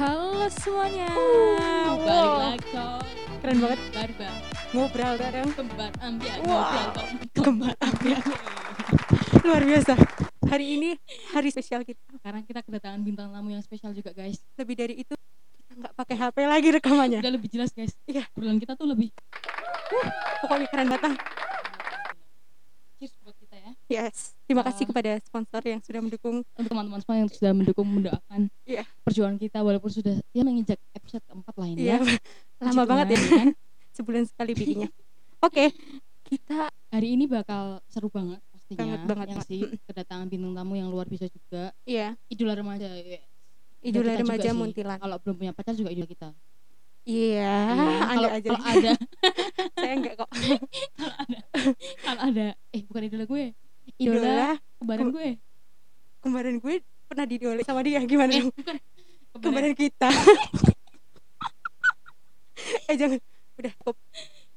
Halo semuanya. balik Wow, lagi kok Keren banget kembar bang ngobrol bareng. kembar ambiar kok Kembar ambiar. Luar biasa. Hari ini hari spesial kita. karena kita kedatangan bintang tamu yang spesial juga guys Lebih dari itu kita nggak pakai HP lagi rekamannya. udah lebih jelas guys Iya. Obrolan kita tuh lebih Pokoknya keren banget. cheers buat kita ya Yes. Terima kasih Ah. kepada sponsor yang sudah mendukung. untuk teman-teman semua yang sudah mendukung mendoakan Iya. perjuangan kita walaupun sudah ya menginjak episode keempat lah ini Iya. ya Lama banget ya. Kan? Sebulan sekali bikinnya. Oke. Kita hari ini bakal seru banget pastinya Banget, banget, yang sih kedatangan bintang tamu yang luar biasa juga iya, idola remaja yes. idola remaja. Muntilan. kalau belum punya pacar juga idola kita Iya, Anda kalau aja. kalau ada Saya enggak kok. kalau ada kalau ada eh bukan idola gue idola, Idola kembaran Kem- gue. kemarin gue pernah didolek sama dia gimana? Eh dong? bukan. Kemarin. Kita. Eh jangan. Udah kok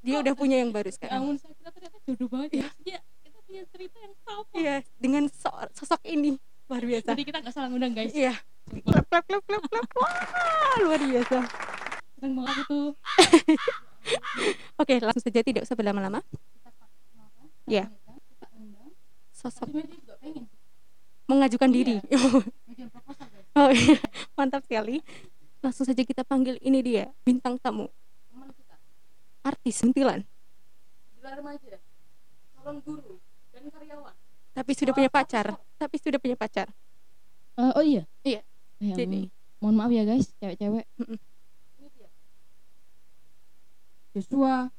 dia udah punya yang baru Ya sekarang. Ampun saya kita ternyata jodoh banget ya. Maksudnya kita punya cerita yang sama. Iya dengan so- sosok ini. Luar biasa. Jadi kita nggak salah ngundang guys. Iya. Sumpah, klep klep klep klep klep. Wah luar biasa. Seneng banget itu. Oke langsung saja tidak usah berlama-lama. Iya. undang sosok. Mengajukan diri. Bikin proposal guys oh iya. Mantap sekali. Langsung saja kita panggil ini dia bintang tamu. Teman kita. Artis remaja. Calon guru dan karyawan. Tapi sudah punya pacar. tapi sudah punya pacar. Eh, oh iya? Iya. Ya Jadi- mohon maaf ya guys. Cewek-cewek. Mm-mm. ini dia. Joshua.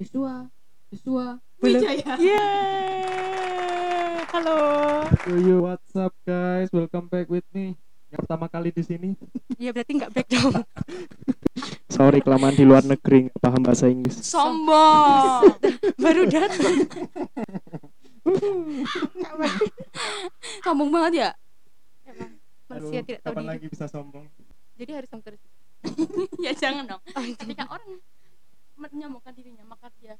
Joshua Joshua Belum. Wijaya. Yeay, halo. Yo yo what's up guys? Welcome back with me. Yang pertama kali di sini. Ya berarti nggak back dong. Sorry kelamaan di luar negeri nggak paham bahasa Inggris. Sombong. Baru datang. Sombong banget ya? Emang manusia tidak tahu kapan diri. lagi bisa sombong? Jadi harus yang terus. Ya jangan dong. Oh, iya. ketika orang menyombongkan dirinya maka dia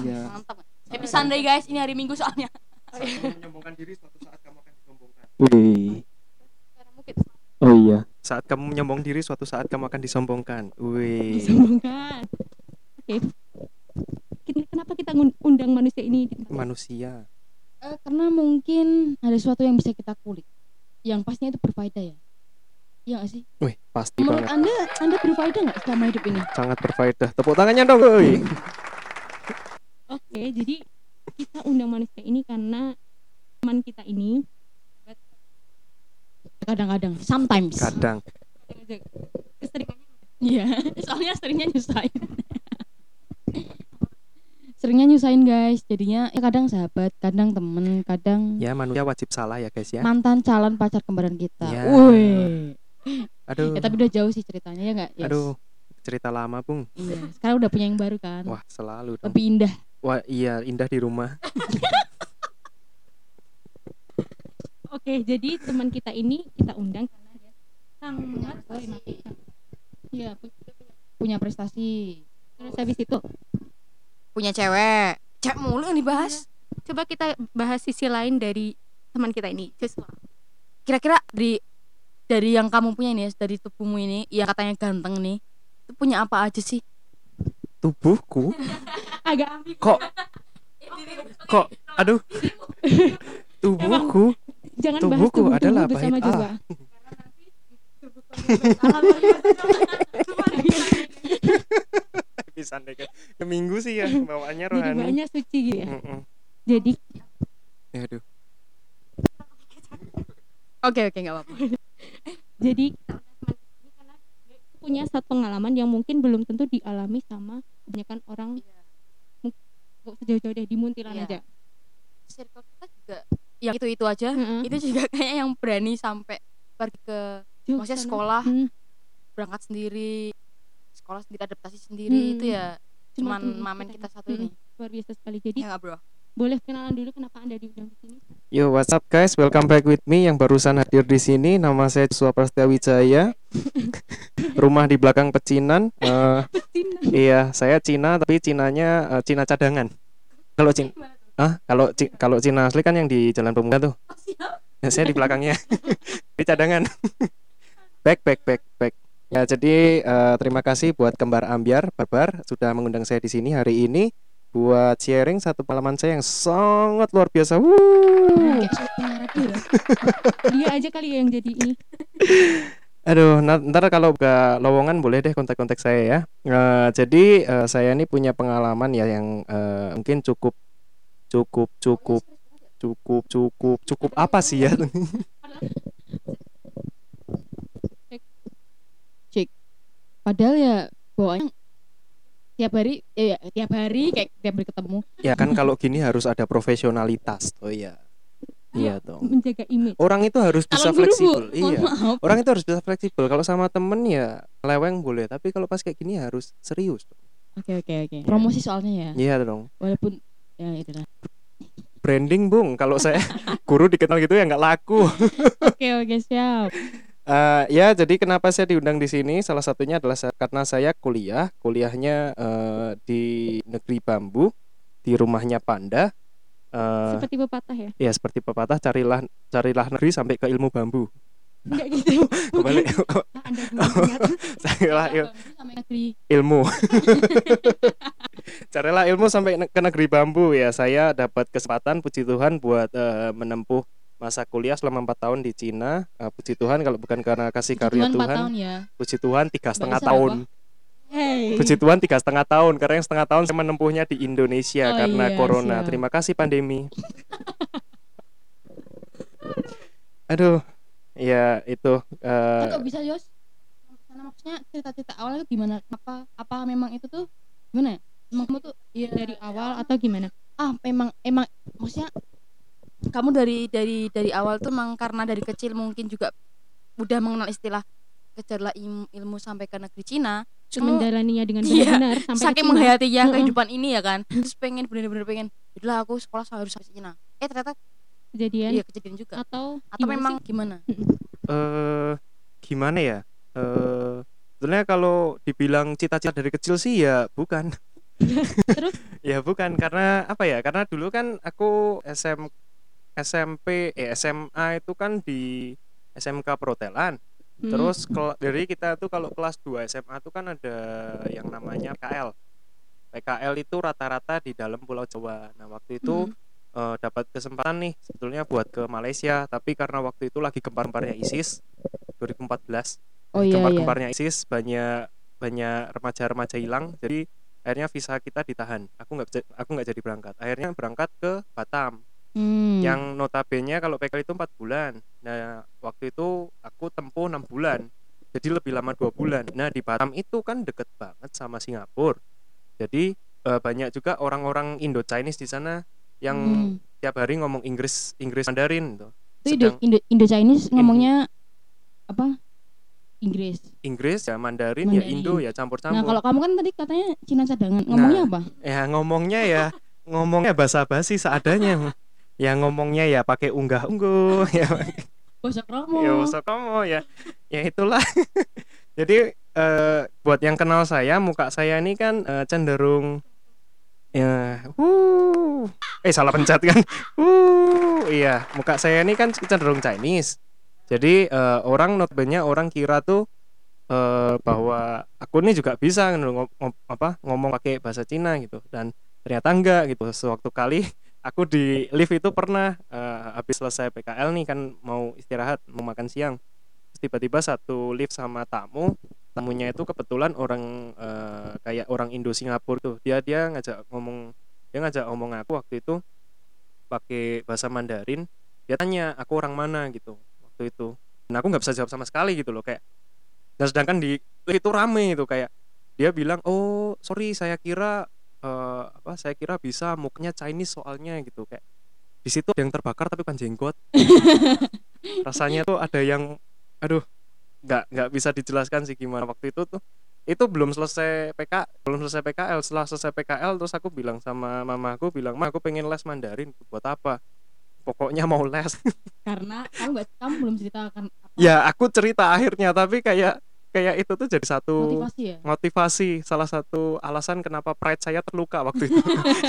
Iya. mantap. Happy Sunday guys. Ini hari Minggu soalnya. Kamu menyombongkan diri suatu saat kamu akan disombongkan. Wih. Sekarang mungkin oh iya. Saat kamu menyombong diri suatu saat kamu akan disombongkan. Wih. Disombongkan. Oke. Kita- kenapa kita undang manusia ini? Manusia. Eh, karena mungkin ada sesuatu yang bisa kita kulik. Yang pastinya itu berfaedah ya. Iya gak sih? wih pasti Menurut banget. Anda, anda berfaedah nggak selama hidup ini? sangat berfaedah. Tepuk tangannya dong woi oke jadi kita undang manusia ini karena teman kita ini. Kadang-kadang, sometimes. Kadang. Keseringannya Iya, soalnya seringnya nyusahin. Seringnya nyusahin guys, jadinya ya kadang sahabat, kadang temen, kadang ya manusia wajib salah ya guys ya. mantan calon pacar kembaran kita. Ya. Wih aduh. Ya tapi udah jauh sih ceritanya ya nggak? Yes. aduh cerita lama bung. Iya, sekarang udah punya yang baru kan? Wah selalu dong. Lebih indah wah iya indah di rumah. Oke jadi teman kita ini kita undang karena dia sangat mati Iya, pu- punya prestasi. Terus habis itu Punya cewek. Cewek mulu yang dibahas. Coba kita bahas sisi lain dari teman kita ini. Joshua kira-kira dari dari yang kamu punya ini ya, dari tubuhmu ini yang katanya ganteng nih itu punya apa aja sih tubuhku? Agak ambil kok? Kok? Aduh. Tubuhku? Jangan bahas Tubuhku tubuh adalah tubuh bersama bait Joshua bisa deh ke minggu sih ya bawaannya jadi rohani. banyak suci gitu ya? Mm-mm. jadi? Ya, aduh. Oke oke nggak apa-apa jadi kita undang teman kita ini karena dia itu punya satu pengalaman yang mungkin belum tentu dialami sama kebanyakan orang Gak usah jauh-jauh deh di Muntilan Iya. aja. Circle kita juga yang itu itu aja. Heeh. itu juga kayak yang berani sampai pergi ke Jauh maksudnya sekolah Hmm, berangkat sendiri sekolah sendiri adaptasi sendiri Hmm. itu ya cuma cuman teman mamen kita kita satu ini. Luar biasa sekali. Jadi ya bro boleh kenalan dulu kenapa anda diundang di sini Yo, what's up guys? Welcome back with me yang barusan hadir di sini. Nama saya Joshua Prasetya Wijaya. Rumah di belakang pecinan. Eh, Betina. iya, saya Cina tapi Cinanya eh, Cina cadangan. Kalau Cina Ah, kalau kalau Cina asli kan yang di Jalan Pemuda tuh. Ya, saya di belakangnya. di cadangan. back back back back ya jadi eh, terima kasih buat kembar ambiar barbar sudah mengundang saya di sini hari ini buat sharing satu pengalaman saya yang sangat luar biasa Wuh. Ya. dia aja kali yang jadi ini Aduh, ntar kalau gak lowongan boleh deh kontak-kontak saya ya. Eh, jadi eh, saya ini punya pengalaman ya yang eh, mungkin cukup cukup cukup cukup cukup cukup apa sih ya? Padahal ya bawaannya tiap hari eh, ya, tiap hari kayak tiap hari ketemu. ya kan kalau gini harus ada profesionalitas. Oh iya. Iya dong. menjaga image Orang itu harus bisa Calon guru, Bu. fleksibel. Iya. maaf. Orang itu harus bisa fleksibel. Kalau sama temen ya leweng boleh, tapi kalau pas kayak gini harus serius. Oke oke oke. Promosi soalnya ya. Iya dong. Walaupun ya itulah. Branding, Bung. Kalau saya guru dikenal gitu ya nggak laku. oke oke siap Eh, ya, jadi kenapa saya diundang di sini? Salah satunya adalah sa- karena saya kuliah, kuliahnya eh, di negeri bambu, di rumahnya panda. Eh, seperti pepatah ya ya seperti pepatah, carilah carilah negeri sampai ke ilmu bambu. enggak gitu Kembali anda belum ingat. carilah il- sampai negeri. ilmu. carilah ilmu sampai ne- ke negeri bambu ya. Saya dapat kesempatan, puji Tuhan, buat eh, menempuh masa kuliah selama empat tahun di Cina. Eh, puji Tuhan kalau bukan karena kasih karunia Tujuan 4 Tuhan. tahun ya. Puji Tuhan tiga setengah tahun. hey Puji Tuhan tiga setengah tahun karena yang setengah tahun saya menempuhnya di Indonesia Oh karena iya, corona. siap. Terima kasih pandemi. Aduh, ya itu. eh, Kan kok bisa Yos? Karena maksudnya cerita-cerita awalnya gimana? Apa apa memang itu tuh gimana ya? Emang kamu tuh ya, dari awal atau gimana ah memang emang maksudnya kamu dari dari dari awal tuh emang karena dari kecil mungkin juga udah mengenal istilah kejarlah ilmu, ilmu sampai ke negeri Cina Kamu menjalaninya dengan Iya, benar-benar sampai saking menghayatinya Mm-mm. kehidupan ini ya kan terus pengen bener-bener pengen itulah aku sekolah harus sampai Cina eh ternyata kejadian iya kejadian juga atau atau gimana memang sih? gimana eh gimana ya? Eh sebenarnya kalau dibilang cita-cita dari kecil sih ya bukan. Terus? ya bukan karena apa ya? Karena dulu kan aku SM SMP eh SMA itu kan di SMK Protelan. Hmm. Terus dari kita tuh kalau kelas 2 SMA tuh kan ada yang namanya PKL. PKL itu rata-rata di dalam Pulau Jawa. Nah, waktu itu Mm. eh, dapat kesempatan nih sebetulnya buat ke Malaysia, tapi karena waktu itu lagi gempar-gemparnya ISIS 2014. oh iya iya Gempar-gemparnya ISIS banyak banyak remaja-remaja hilang. Jadi akhirnya visa kita ditahan. Aku nggak aku nggak jadi berangkat. Akhirnya berangkat ke Batam Hmm. yang notabene kalau PKL itu empat bulan. Nah waktu itu aku tempuh enam bulan jadi lebih lama dua bulan. Nah di Batam itu kan deket banget sama Singapura. Jadi eh, banyak juga orang-orang Indo Chinese di sana yang Hmm. tiap hari ngomong Inggris Inggris Mandarin tuh itu Indo, sedang- Indo, Indo. Chinese ngomongnya apa? Inggris. Inggris ya Mandarin, ya Mandarin. Indo ya nah campur-campur kalau kamu kan tadi katanya Cina cadangan ngomongnya apa? ya ngomongnya ya ngomongnya basa-basi seadanya ya ngomongnya ya pakai unggah-ungguh ya. Bahasa kromo ya kamu? Ya ya itulah. Jadi eh, buat yang kenal saya muka saya ini kan eh, cenderung ya wuh. Eh salah pencet kan? Wuh iya. Muka saya ini kan cenderung Chinese. Jadi eh, orang notabene orang kira tuh eh, bahwa aku ini juga bisa ngom- ngom- apa ngomong pakai bahasa Cina gitu. Dan ternyata enggak gitu. Sewaktu kali aku di lift itu pernah eh, habis selesai PKL nih kan mau istirahat mau makan siang. Tiba-tiba satu lift sama tamu tamunya itu kebetulan orang eh, kayak orang Indo Singapura tuh. Dia dia ngajak ngomong dia ngajak ngomong aku waktu itu pakai bahasa Mandarin. Dia tanya aku orang mana? gitu waktu itu. Dan aku nggak bisa jawab sama sekali gitu loh kayak dan sedangkan di itu rame itu kayak dia bilang oh sorry saya kira eh, apa saya kira bisa muknya Chinese soalnya gitu kayak di situ ada yang terbakar tapi bukan jenggot. Rasanya tuh ada yang aduh nggak nggak bisa dijelaskan sih gimana. Waktu itu tuh itu belum selesai PK belum selesai PKL setelah selesai PKL terus aku bilang sama mama aku bilang ma aku pengen les Mandarin buat apa? Pokoknya mau les. Karena kamu nggak kamu belum ceritakan apa. Ya aku cerita akhirnya tapi kayak kayak itu tuh jadi satu motivasi ya motivasi salah satu alasan kenapa pride saya terluka waktu itu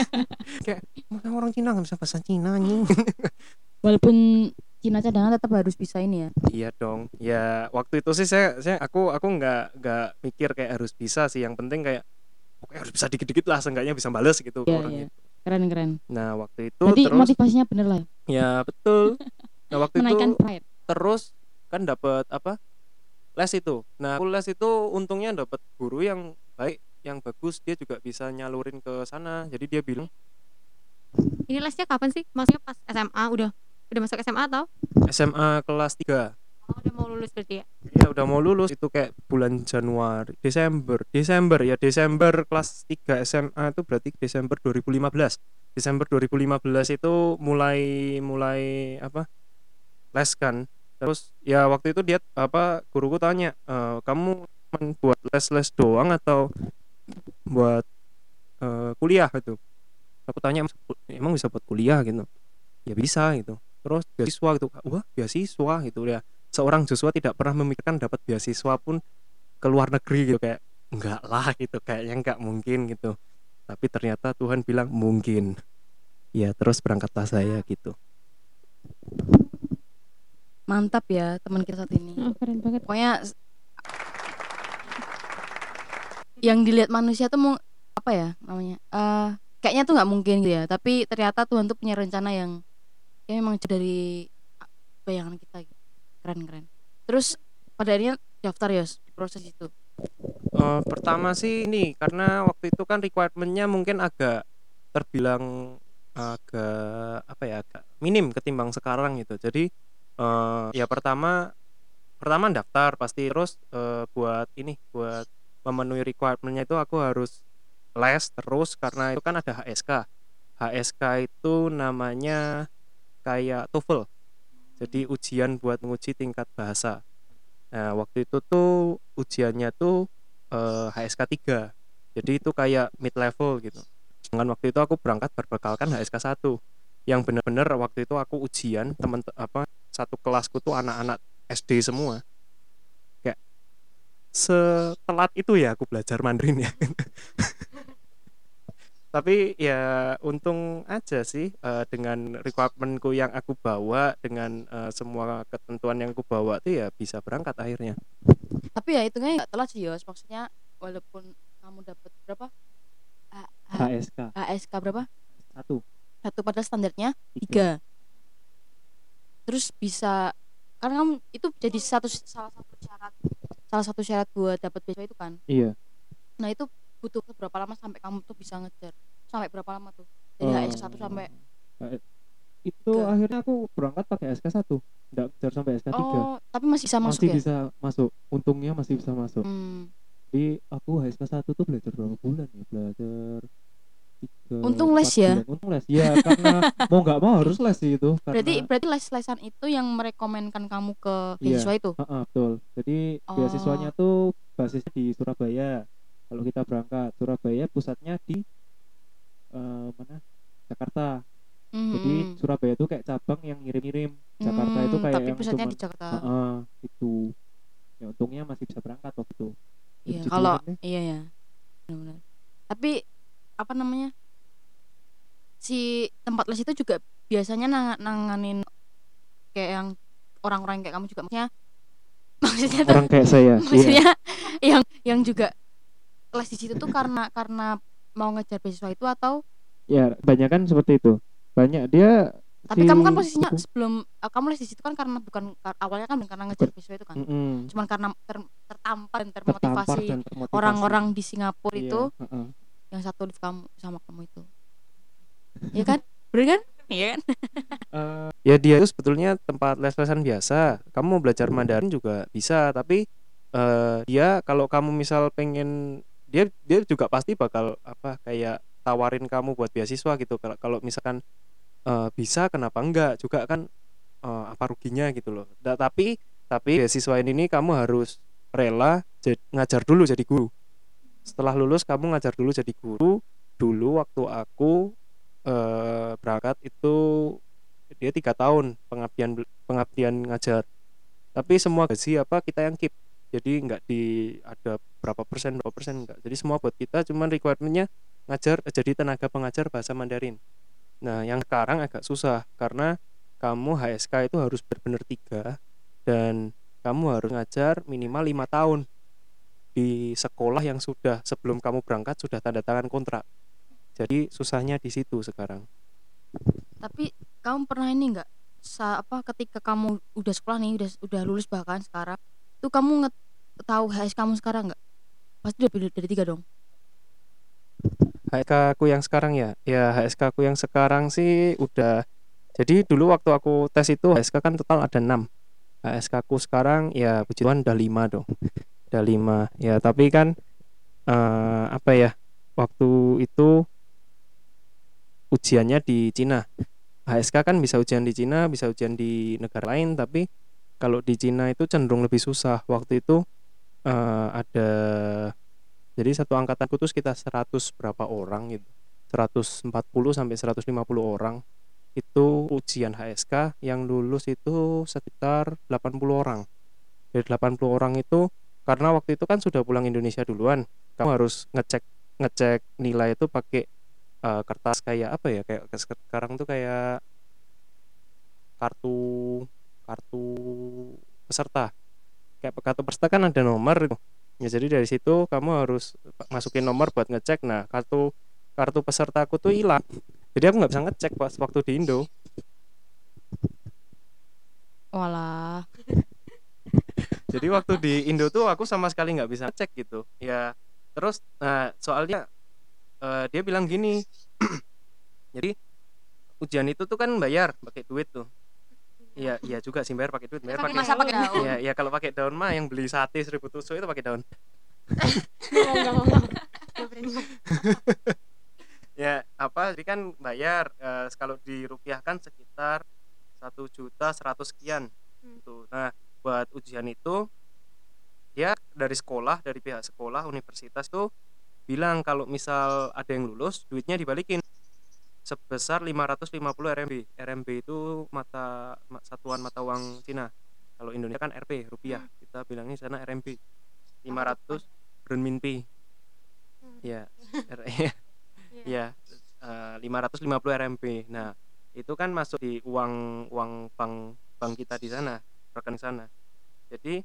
kayak "Mana orang Cina nggak bisa bahasa Cina nih walaupun Cina cadangan tetap harus bisa ini ya Iya dong. Ya waktu itu sih saya saya aku aku nggak nggak mikir kayak harus bisa sih. Yang penting kayak pokoknya harus bisa dikit-dikit lah, seenggaknya bisa bales gitu Iya, orang iya. itu. keren keren Nah waktu itu jadi terus motivasinya bener lah ya ya betul. Nah waktu menaikkan itu pride terus kan dapat apa les itu. Nah aku les itu untungnya dapat guru yang baik, yang bagus. Dia juga bisa nyalurin ke sana. Jadi dia bilang ini lesnya kapan sih maksudnya pas SMA udah udah masuk SMA atau SMA kelas 3 oh, udah mau lulus berarti ya Ya udah mau lulus itu kayak bulan Januari, Desember, Desember ya Desember kelas 3 SMA itu berarti Desember 2015. Desember 2015 itu mulai mulai apa? les kan. Terus ya waktu itu dia apa guruku tanya, "E, kamu buat les-les doang atau buat eh, kuliah? Gitu?" Aku tanya, "Emang bisa buat kuliah? Gitu?" Ya bisa gitu. Terus beasiswa? Gitu. Wah, beasiswa? Gitu. Ya seorang Joshua tidak pernah memikirkan dapat beasiswa pun ke luar negeri gitu. Kayak enggak lah gitu. Kayaknya enggak mungkin gitu. Tapi ternyata Tuhan bilang mungkin. Ya terus berangkatlah saya gitu mantap ya teman kita saat ini. Oh, keren banget. Pokoknya yang dilihat manusia tuh mau apa ya namanya eh kayaknya tuh nggak mungkin gitu ya tapi ternyata Tuhan tuh punya rencana yang ya memang dari bayangan kita gitu. keren keren. Terus pada akhirnya daftar ya di proses itu? Eh, pertama sih ini karena waktu itu kan requirementnya mungkin agak terbilang agak apa ya agak minim ketimbang sekarang gitu. Jadi eh, ya pertama pertama daftar pasti. Terus eh, buat ini buat memenuhi requirementnya itu aku harus les terus karena itu kan ada HSK HSK itu namanya kayak TOEFL. Jadi ujian buat menguji tingkat bahasa. Nah waktu itu tuh ujiannya tuh eh, HSK 3 jadi itu kayak mid level gitu. Dengan waktu itu aku berangkat berbekalkan HSK 1 yang bener-bener waktu itu aku ujian temen apa satu kelasku tuh anak-anak SD semua. Kayak setelat itu ya aku belajar Mandarin ya. Tapi ya untung aja sih eh, dengan requirementku yang aku bawa dengan eh, semua ketentuan yang aku bawa tuh ya bisa berangkat akhirnya. Tapi ya hitungnya nggak telat sih Yos. Maksudnya walaupun kamu dapat berapa? H- HSK HSK berapa? Satu satu pada standarnya tiga. Terus bisa karena kamu itu jadi satu salah satu syarat salah satu syarat buat dapat beasiswa itu kan? Iya. Nah itu butuh berapa lama sampai kamu tuh bisa ngejar? Sampai berapa lama tuh? Dari Oh. 1 sampai itu Tiga. akhirnya aku berangkat pakai SK1 enggak kejar sampai SK3 oh tapi masih bisa masuk masih ya? bisa masuk. Untungnya masih bisa masuk. Hmm. jadi aku HSK1 tuh belajar berapa bulan ya? Belajar tiga, Untung les ya? bulan. untung les ya karena mau nggak mau harus les sih itu karena berarti berarti les-lesan itu yang merekomenkan kamu ke Iya. beasiswa itu Ah, ah, betul jadi Oh. beasiswanya tuh basisnya di Surabaya kalau kita berangkat Surabaya pusatnya di eh, mana Jakarta Mhm. jadi Surabaya tuh kayak cabang yang ngirim-ngirim Jakarta itu Hmm, kayak tapi yang pusatnya cuman di Jakarta Ah, ah, itu ya untungnya masih bisa berangkat waktu itu Iya, Puji kalau iya ya. Benar-benar. Tapi apa namanya? Si tempat les itu juga biasanya nang- nanganin kayak yang orang-orang kayak kamu juga maksudnya maksudnya tuh orang kayak saya iya. maksudnya yang yang juga les di situ tuh karena karena mau ngejar beasiswa itu atau ya banyak kan seperti itu banyak dia tapi si kamu kan posisinya sebelum eh, kamu les di situ kan karena bukan kar- awalnya kan karena ngejar beasiswa itu kan Mm-mm. cuman karena ter- tertampar dan termotivasi orang-orang di Singapura Iya, itu heeh. Yang satu lift kamu sama kamu itu. Iya kan? Bener kan? Iya kan? Eh, ya dia itu sebetulnya tempat les-lesan biasa. Kamu mau belajar Mandarin juga bisa tapi eh, dia kalau kamu misal pengen dia dia juga pasti bakal apa kayak tawarin kamu buat beasiswa gitu. Kalau kalau misalkan eh, bisa kenapa enggak? Juga kan eh, apa ruginya gitu loh. Da- tapi tapi beasiswa ini nih kamu harus rela ngajar dulu jadi guru setelah lulus kamu ngajar dulu jadi guru. Dulu waktu aku eh, berangkat itu dia tiga tahun pengabdian pengabdian ngajar. Tapi semua gaji apa kita yang keep. Jadi nggak di ada berapa persen berapa persen enggak jadi semua buat kita cuman requirementnya ngajar jadi tenaga pengajar bahasa Mandarin. Nah yang sekarang agak susah karena kamu HSK itu harus benar-benar tiga dan kamu harus ngajar minimal lima tahun di sekolah yang sudah sebelum kamu berangkat sudah tanda tangan kontrak. Jadi susahnya di situ sekarang. Tapi kamu pernah ini enggak sa apa ketika kamu udah sekolah nih udah udah lulus bahkan sekarang tuh kamu nget tahu HS kamu sekarang enggak pasti udah lebih dari tiga dong. HSK aku yang sekarang ya? Ya HSK aku yang sekarang sih udah jadi dulu waktu aku tes itu HSK kan total ada 6 HSK aku sekarang ya puji Tuhan udah 5 dong udah 5 ya tapi kan eh, apa ya waktu itu ujiannya di Cina. HSK kan bisa ujian di Cina bisa ujian di negara lain tapi kalau di Cina itu cenderung lebih susah. Waktu itu eh, ada jadi satu angkatanku tuh sekitar 100 berapa orang gitu. 140 sampai 150 orang itu ujian HSK yang lulus itu sekitar 80 orang. Dari 80 orang itu karena waktu itu kan sudah pulang Indonesia duluan. Kamu harus ngecek ngecek nilai itu pakai eh, kertas kayak apa ya? Kayak sekarang tuh kayak kartu kartu peserta. Kayak kartu peserta kan ada nomor itu ya jadi dari situ kamu harus masukin nomor buat ngecek. Nah kartu kartu pesertaku tuh hilang. Jadi aku nggak bisa ngecek pas waktu di Indo. Walah jadi waktu di Indo tuh aku sama sekali nggak bisa ngecek gitu ya terus nah soalnya eh, dia bilang gini jadi ujian itu tuh kan bayar pakai duit tuh Iya, iya juga sih bayar pakai duit, bayar pakai masa pakai daun Iya, iya kalau pakai daun mah yang beli sate seribu tusuk itu pakai daun. Ya, apa? Jadi kan bayar eh, kalau dirupiahkan sekitar satu juta seratus sekian. Hmm. Tuh. Nah, buat ujian itu dia dari sekolah, dari pihak sekolah, universitas tuh bilang kalau misal ada yang lulus, duitnya dibalikin sebesar 550 RMB. RMB itu mata ma- satuan mata uang Cina. Kalau Indonesia kan RP, rupiah. Kita bilangnya sana RMB. 500 renminbi. Hmm. Ya, R- Iya. ya eh, 550 RMB. Nah, itu kan masuk di uang uang bank bank kita di sana, rekening sana. Jadi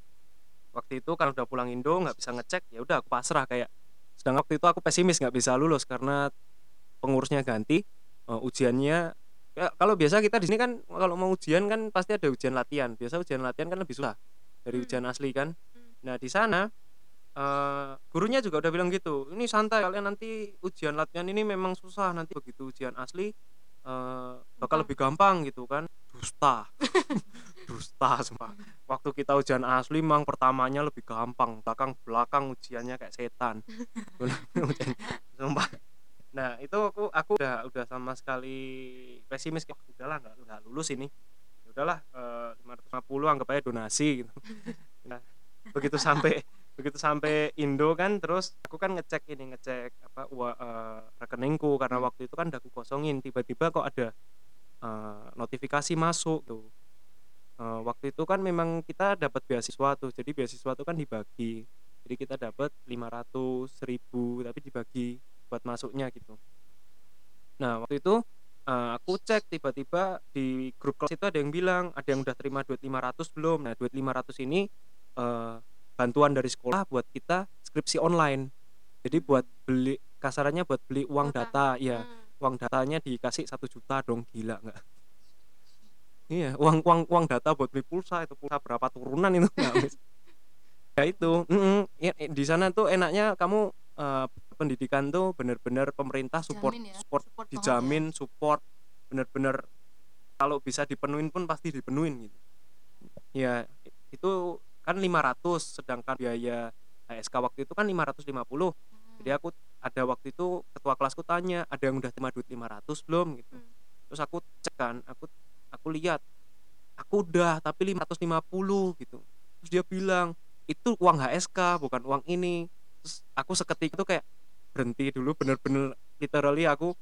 waktu itu kalau udah pulang Indo nggak bisa ngecek, ya udah aku pasrah kayak. Sedang waktu itu aku pesimis nggak bisa lulus karena pengurusnya ganti, eh, ujiannya ya, kalau biasa kita di sini kan kalau mau ujian kan pasti ada ujian latihan. Biasa ujian latihan kan lebih susah dari Hmm. ujian asli kan. Hmm. Nah, di sana eh, gurunya juga udah bilang gitu ini santai kalian nanti ujian latihan ini memang susah nanti begitu ujian asli eh, bakal lebih gampang gitu kan dusta dusta semua waktu kita ujian asli memang pertamanya lebih gampang. Belakang belakang ujiannya kayak setan. Sumpah. Nah itu aku aku udah udah sama sekali pesimis. Kayak udahlah nggak nggak lulus ini. Ya udahlah eh, 550 anggap aja donasi gitu. Nah begitu sampai begitu sampai Indo kan terus aku kan ngecek ini ngecek apa ua, eh, rekeningku. Karena waktu itu kan udah aku kosongin. Tiba-tiba kok ada eh, notifikasi masuk tuh Eh, waktu itu kan memang kita dapat beasiswa tuh jadi beasiswa tuh kan dibagi. Jadi kita dapat 500 1000 tapi dibagi buat masuknya gitu. Nah waktu itu eh, aku cek tiba-tiba di grup kelas itu ada yang bilang ada yang udah terima duit 500 belum? Nah duit 500 ini eh, bantuan dari sekolah buat kita skripsi online. Jadi buat beli kasarannya buat beli uang Kuota. data ya Hmm. uang datanya dikasih satu juta dong gila nggak iya uang uang uang data buat beli pulsa itu pulsa berapa turunan itu ya itu mm-mm. Ya, eh, di sana tuh enaknya kamu eh, pendidikan tuh bener-bener pemerintah support Jamin ya, support support banget dijamin support bener-bener kalau bisa dipenuhin pun pasti dipenuhin gitu. Ya itu kan 500 sedangkan biaya HSK waktu itu kan 550 jadi aku ada waktu itu ketua kelasku tanya ada yang udah terima duit 500 belum? Gitu. Hmm. terus aku cek kan aku aku lihat aku udah tapi 550 gitu. Terus dia bilang itu uang HSK bukan uang ini. Terus aku seketika itu kayak berhenti dulu bener-bener literally aku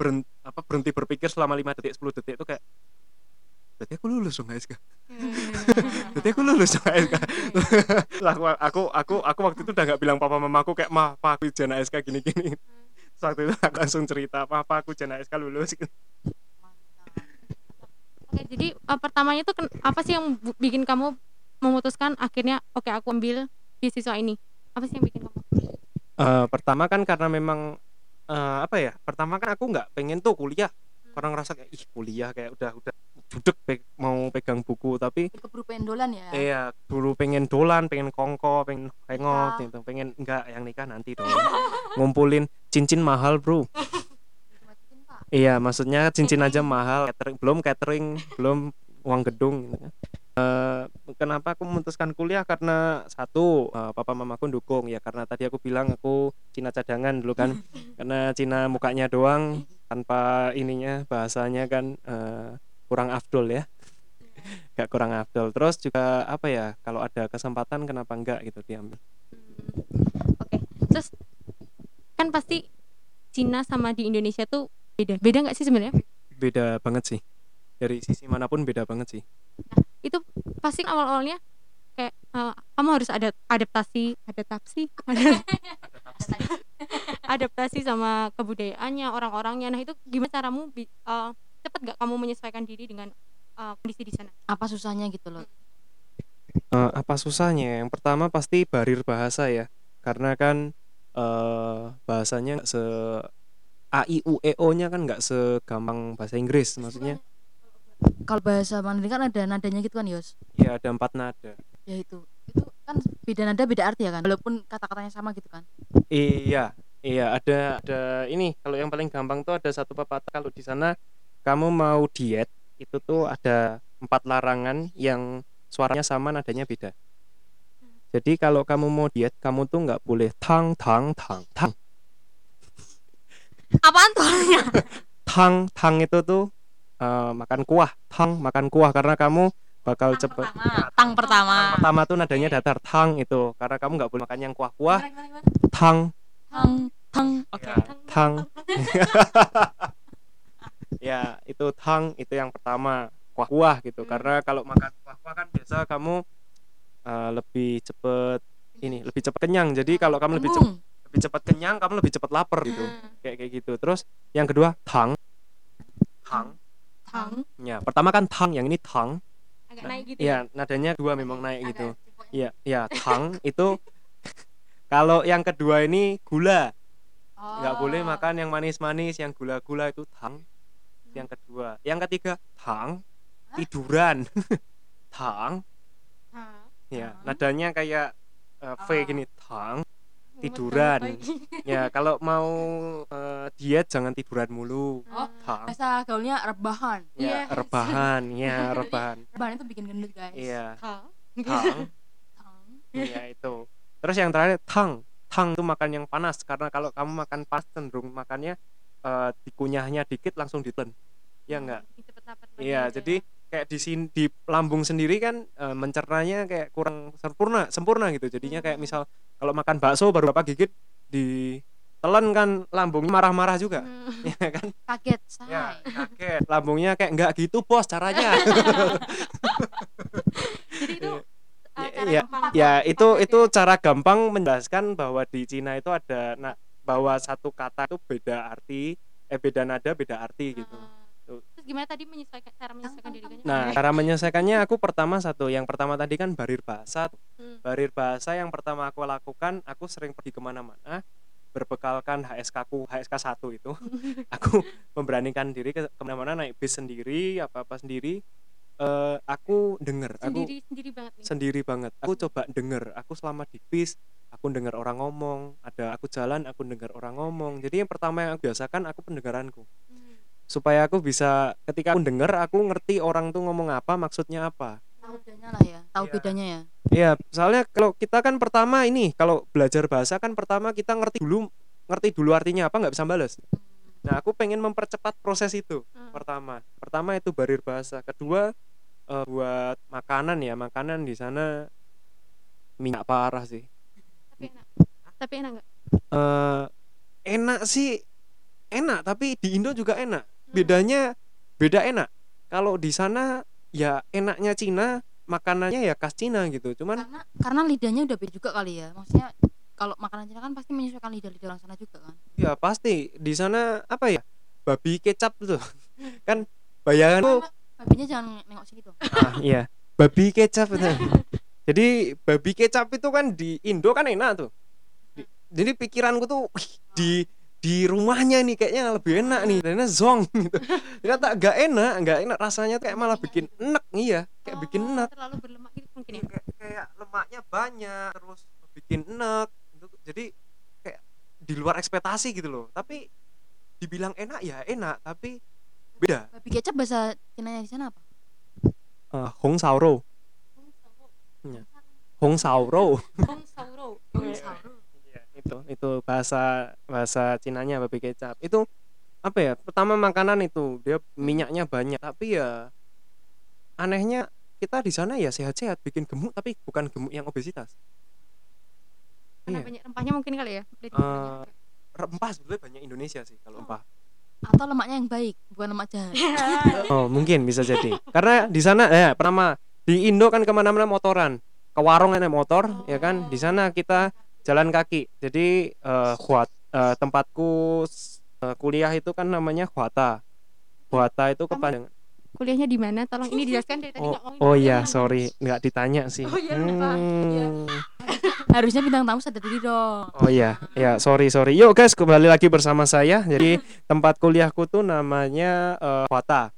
berhenti, apa berhenti berpikir selama 5 detik 10 detik itu kayak berarti aku lulus dong HSK berarti aku lulus dong HSK Lah, aku, aku aku aku waktu itu udah nggak bilang papa mamaku kayak mah pa aku ujian HSK gini gini Terus waktu itu aku langsung cerita papa aku ujian HSK lulus. gitu. Oke, jadi uh, pertamanya tuh apa sih yang bikin kamu memutuskan akhirnya oke aku ambil beasiswa ini? Apa sih yang bikin kamu? Eh, pertama kan karena memang eh, apa ya pertama kan aku nggak pengen tuh kuliah. Orang ngerasa kayak ih kuliah kayak udah udah judek pe- mau pegang buku tapi keburu pendolan ya? Iya dulu pengen dolan pengen kongko pengen hangout Nikah. gitu. Pengen enggak yang nikah nanti dong. Ngumpulin cincin mahal bro. Iya maksudnya cincin aja mahal catering belum catering belum uang gedung gitu. Eh, kenapa aku memutuskan kuliah? Karena satu eh, papa mamaku dukung. Ya karena tadi aku bilang aku Cina cadangan dulu kan. Karena Cina mukanya doang tanpa ininya bahasanya kan eh, kurang afdol ya. Gak kurang afdol. Terus juga apa ya kalau ada kesempatan kenapa enggak gitu diambil. Hmm, oke. Terus kan pasti Cina sama di Indonesia tuh beda. Beda nggak sih sebenarnya? Beda banget sih. Dari sisi mana pun beda banget sih. Itu pasti awal awalnya kayak uh, kamu harus ada adaptasi adaptasi adaptasi sama kebudayaannya orang-orangnya. Nah itu gimana caramu uh, cepet gak kamu menyesuaikan diri dengan uh, kondisi di sana? Apa susahnya gitu loh? Eh, apa susahnya? Yang pertama pasti barir bahasa ya. Karena kan eh bahasanya se a i u e o nya kan nggak segampang bahasa Inggris maksudnya. Kalau bahasa Mandarin kan ada nadanya gitu kan Yos? Ya ada empat nada. Ya itu. Itu kan beda nada beda arti ya kan? Walaupun kata-katanya sama gitu kan? Iya iya. Ada ada ini kalau yang paling gampang tuh ada satu pepatah. Kalau di sana kamu mau diet itu tuh ada empat larangan yang suaranya sama nadanya beda. Jadi kalau kamu mau diet kamu tuh nggak boleh tang tang tang tang apaan tuh artinya tang tang itu tuh eh, makan kuah. Tang makan kuah. Karena kamu bakal cepet tang pertama. Pertama tuh nadanya datar. Tang itu. Karena kamu nggak boleh makan yang kuah kuah tang. Tang tang. Oke Ya, tang. ya itu tang itu yang pertama. Kuah kuah gitu. Hmm. karena kalau makan kuah kuah kan biasa kamu eh, lebih cepet ini lebih cepat kenyang. Jadi kalau kamu lebih cepet Tembung. Lebih cepat kenyang kamu lebih cepat lapar gitu Hmm, kayak kayak gitu terus yang kedua tang tang tang ya pertama kan tang yang ini tang agak Nah, naik gitu Iya, nadanya dua memang naik gitu. Iya, iya, tang itu kalau yang kedua ini gula. Nggak boleh Oh. makan yang manis-manis, yang gula-gula itu tang. Yang kedua. Yang ketiga, tang tiduran. tang. Ya, nadanya kayak eh, V Oh. gini, tang. Tiduran. Ya, kalau mau eh, diet jangan tiduran mulu. Oh, bahasa gaulnya rebahan Ya, Yes. rebahan, ya, rebahan. rebahan itu bikin gendut guys Iya, Tang. tang. Iya itu. Terus yang terakhir tang. Tang itu makan yang panas karena kalau kamu makan panas cenderung makannya eh, dikunyahnya dikit langsung ditelan. Ya enggak? Bikin cepet lapar lagi Iya, jadi kayak di sini di lambung sendiri kan eh, mencernanya kayak kurang sempurna, sempurna gitu. Jadinya kayak Hmm. misal kalau makan bakso baru berapa gigit ditelan kan lambungnya marah-marah juga. Hmm. Ya kan? kaget say Ya, kaget. Lambungnya kayak enggak gitu, Bos, caranya. jadi itu uh, Ya, cara ya, gampang ya itu paket itu ya. cara gampang menjelaskan bahwa di Cina itu ada nah bahwa satu kata itu beda arti eh beda nada beda arti gitu Ah. Tuh. Terus gimana tadi menyesuaikan cara menyesuaikan diri kan nah cara menyelesaikannya aku pertama satu. Yang pertama tadi kan barir bahasa. Hmm. barir bahasa yang pertama aku lakukan aku sering pergi ke mana-mana berbekalkan HSK ku HSK 1 itu. Aku memberanikan diri ke ke mana-mana naik bis sendiri apa apa sendiri. Eh, aku denger aku sendiri sendiri banget nih. sendiri banget. Aku coba denger aku selama di bis aku dengar orang ngomong. Ada aku jalan aku dengar orang ngomong. Jadi yang pertama yang aku biasakan aku pendengaranku. Supaya aku bisa ketika aku denger aku ngerti orang tuh ngomong apa maksudnya apa. Tahu bedanya lah ya tahu Iya. bedanya ya. Iya soalnya kalau kita kan pertama ini kalau belajar bahasa kan pertama kita ngerti dulu ngerti dulu artinya apa nggak bisa balas nah aku pengen mempercepat proses itu Hmm. pertama. Pertama itu barir bahasa. Kedua eh, buat makanan ya makanan di sana minyak parah sih. Tapi enak. Tapi enak nggak? Eh enak sih. Enak tapi di Indo juga enak bedanya beda enak. Kalau di sana ya enaknya Cina makanannya ya khas Cina gitu. Cuman karena karena lidahnya udah beda juga kali ya. Maksudnya kalau makanan Cina kan pasti menyesuaikan lidah lidah orang sana juga kan. Ya pasti. Di sana apa ya babi kecap tuh. Kan bayanganku babinya jangan nengok sini dong. Ah iya. Babi kecap itu. Jadi babi kecap itu kan di Indo kan enak tuh. Di- jadi pikiranku tuh "Wih, di di rumahnya nih kayaknya lebih enak nih dan zong gitu. Ternyata gak enak gak enak rasanya tuh kayak malah bikin enak iya kayak bikin Oh, enak terlalu berlemak gitu mungkin ya? Kayak, kayak lemaknya banyak terus bikin enak gitu. jadi kayak di luar ekspektasi gitu loh. Tapi dibilang enak ya enak tapi beda. Babi kecap bahasa Cina di sana apa? Uh, Hong Sauro. Iya. Hong Sauro. Hong Sauro. Iya, itu itu bahasa bahasa Cinanya babi kecap. Itu apa ya pertama makanan itu dia minyaknya banyak. Tapi ya anehnya kita di sana ya sehat-sehat bikin gemuk tapi bukan gemuk yang obesitas. Karena Iya. banyak rempahnya mungkin kali ya? Banyak. rempah. sebetulnya banyak Indonesia sih kalau Oh. rempah. Atau lemaknya yang baik bukan lemak jahat. Oh mungkin bisa jadi. Karena di sana ya pertama di Indo kan ke mana-mana motoran. Ke warung naik motor ya kan? Di sana kita jalan kaki jadi eh Huat eh, tempatku eh, kuliah itu kan namanya Huata Huata itu kepanjangan kuliahnya di mana tolong ini dijelaskan dari tadi oh, ngomongin oh iya sorry nggak ditanya sih Oh iya, lupa. Iya. Hmm. harusnya bintang tamu sadar diri dong Oh iya, ya sorry sorry. Yuk guys kembali lagi bersama saya. Jadi tempat kuliahku tuh namanya eh, Huata.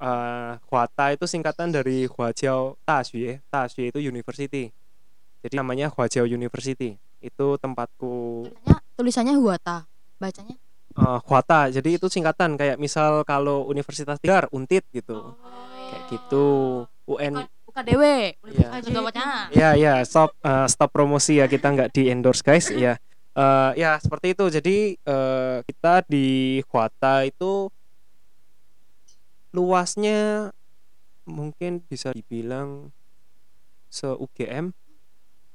Eh, Huata itu singkatan dari Huajiao Daxue. Daxue itu university. Jadi namanya Huajiao University. Itu tempatku tulisannya tulisannya huata bacanya eh, Huata. Jadi itu singkatan kayak misal kalau Universitas Tigar, Untit gitu. Kayak gitu. UN UKDW Universitas Ya ya stop eh, stop promosi ya kita nggak di endorse guys ya. Eh, ya seperti itu. Jadi eh, kita di Huata itu luasnya mungkin bisa dibilang se UGM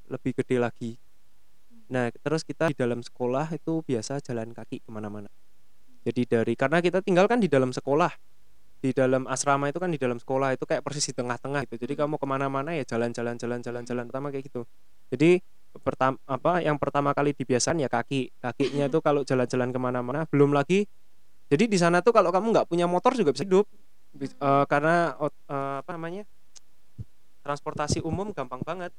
lebih gede lagi. Nah terus kita di dalam sekolah itu biasa jalan kaki ke mana-mana. Jadi dari karena kita tinggal kan di dalam sekolah. Di dalam asrama itu kan di dalam sekolah itu kayak persis di tengah-tengah gitu. Jadi kamu ke mana-mana ya jalan-jalan jalan-jalan jalan pertama kayak gitu. Jadi pertama apa yang pertama kali dibiasakan ya kaki. Kakinya tuh kalau jalan-jalan ke mana-mana belum lagi. Jadi di sana tuh kalau kamu nggak punya motor juga bisa hidup. Eh, karena eh, apa namanya transportasi umum gampang banget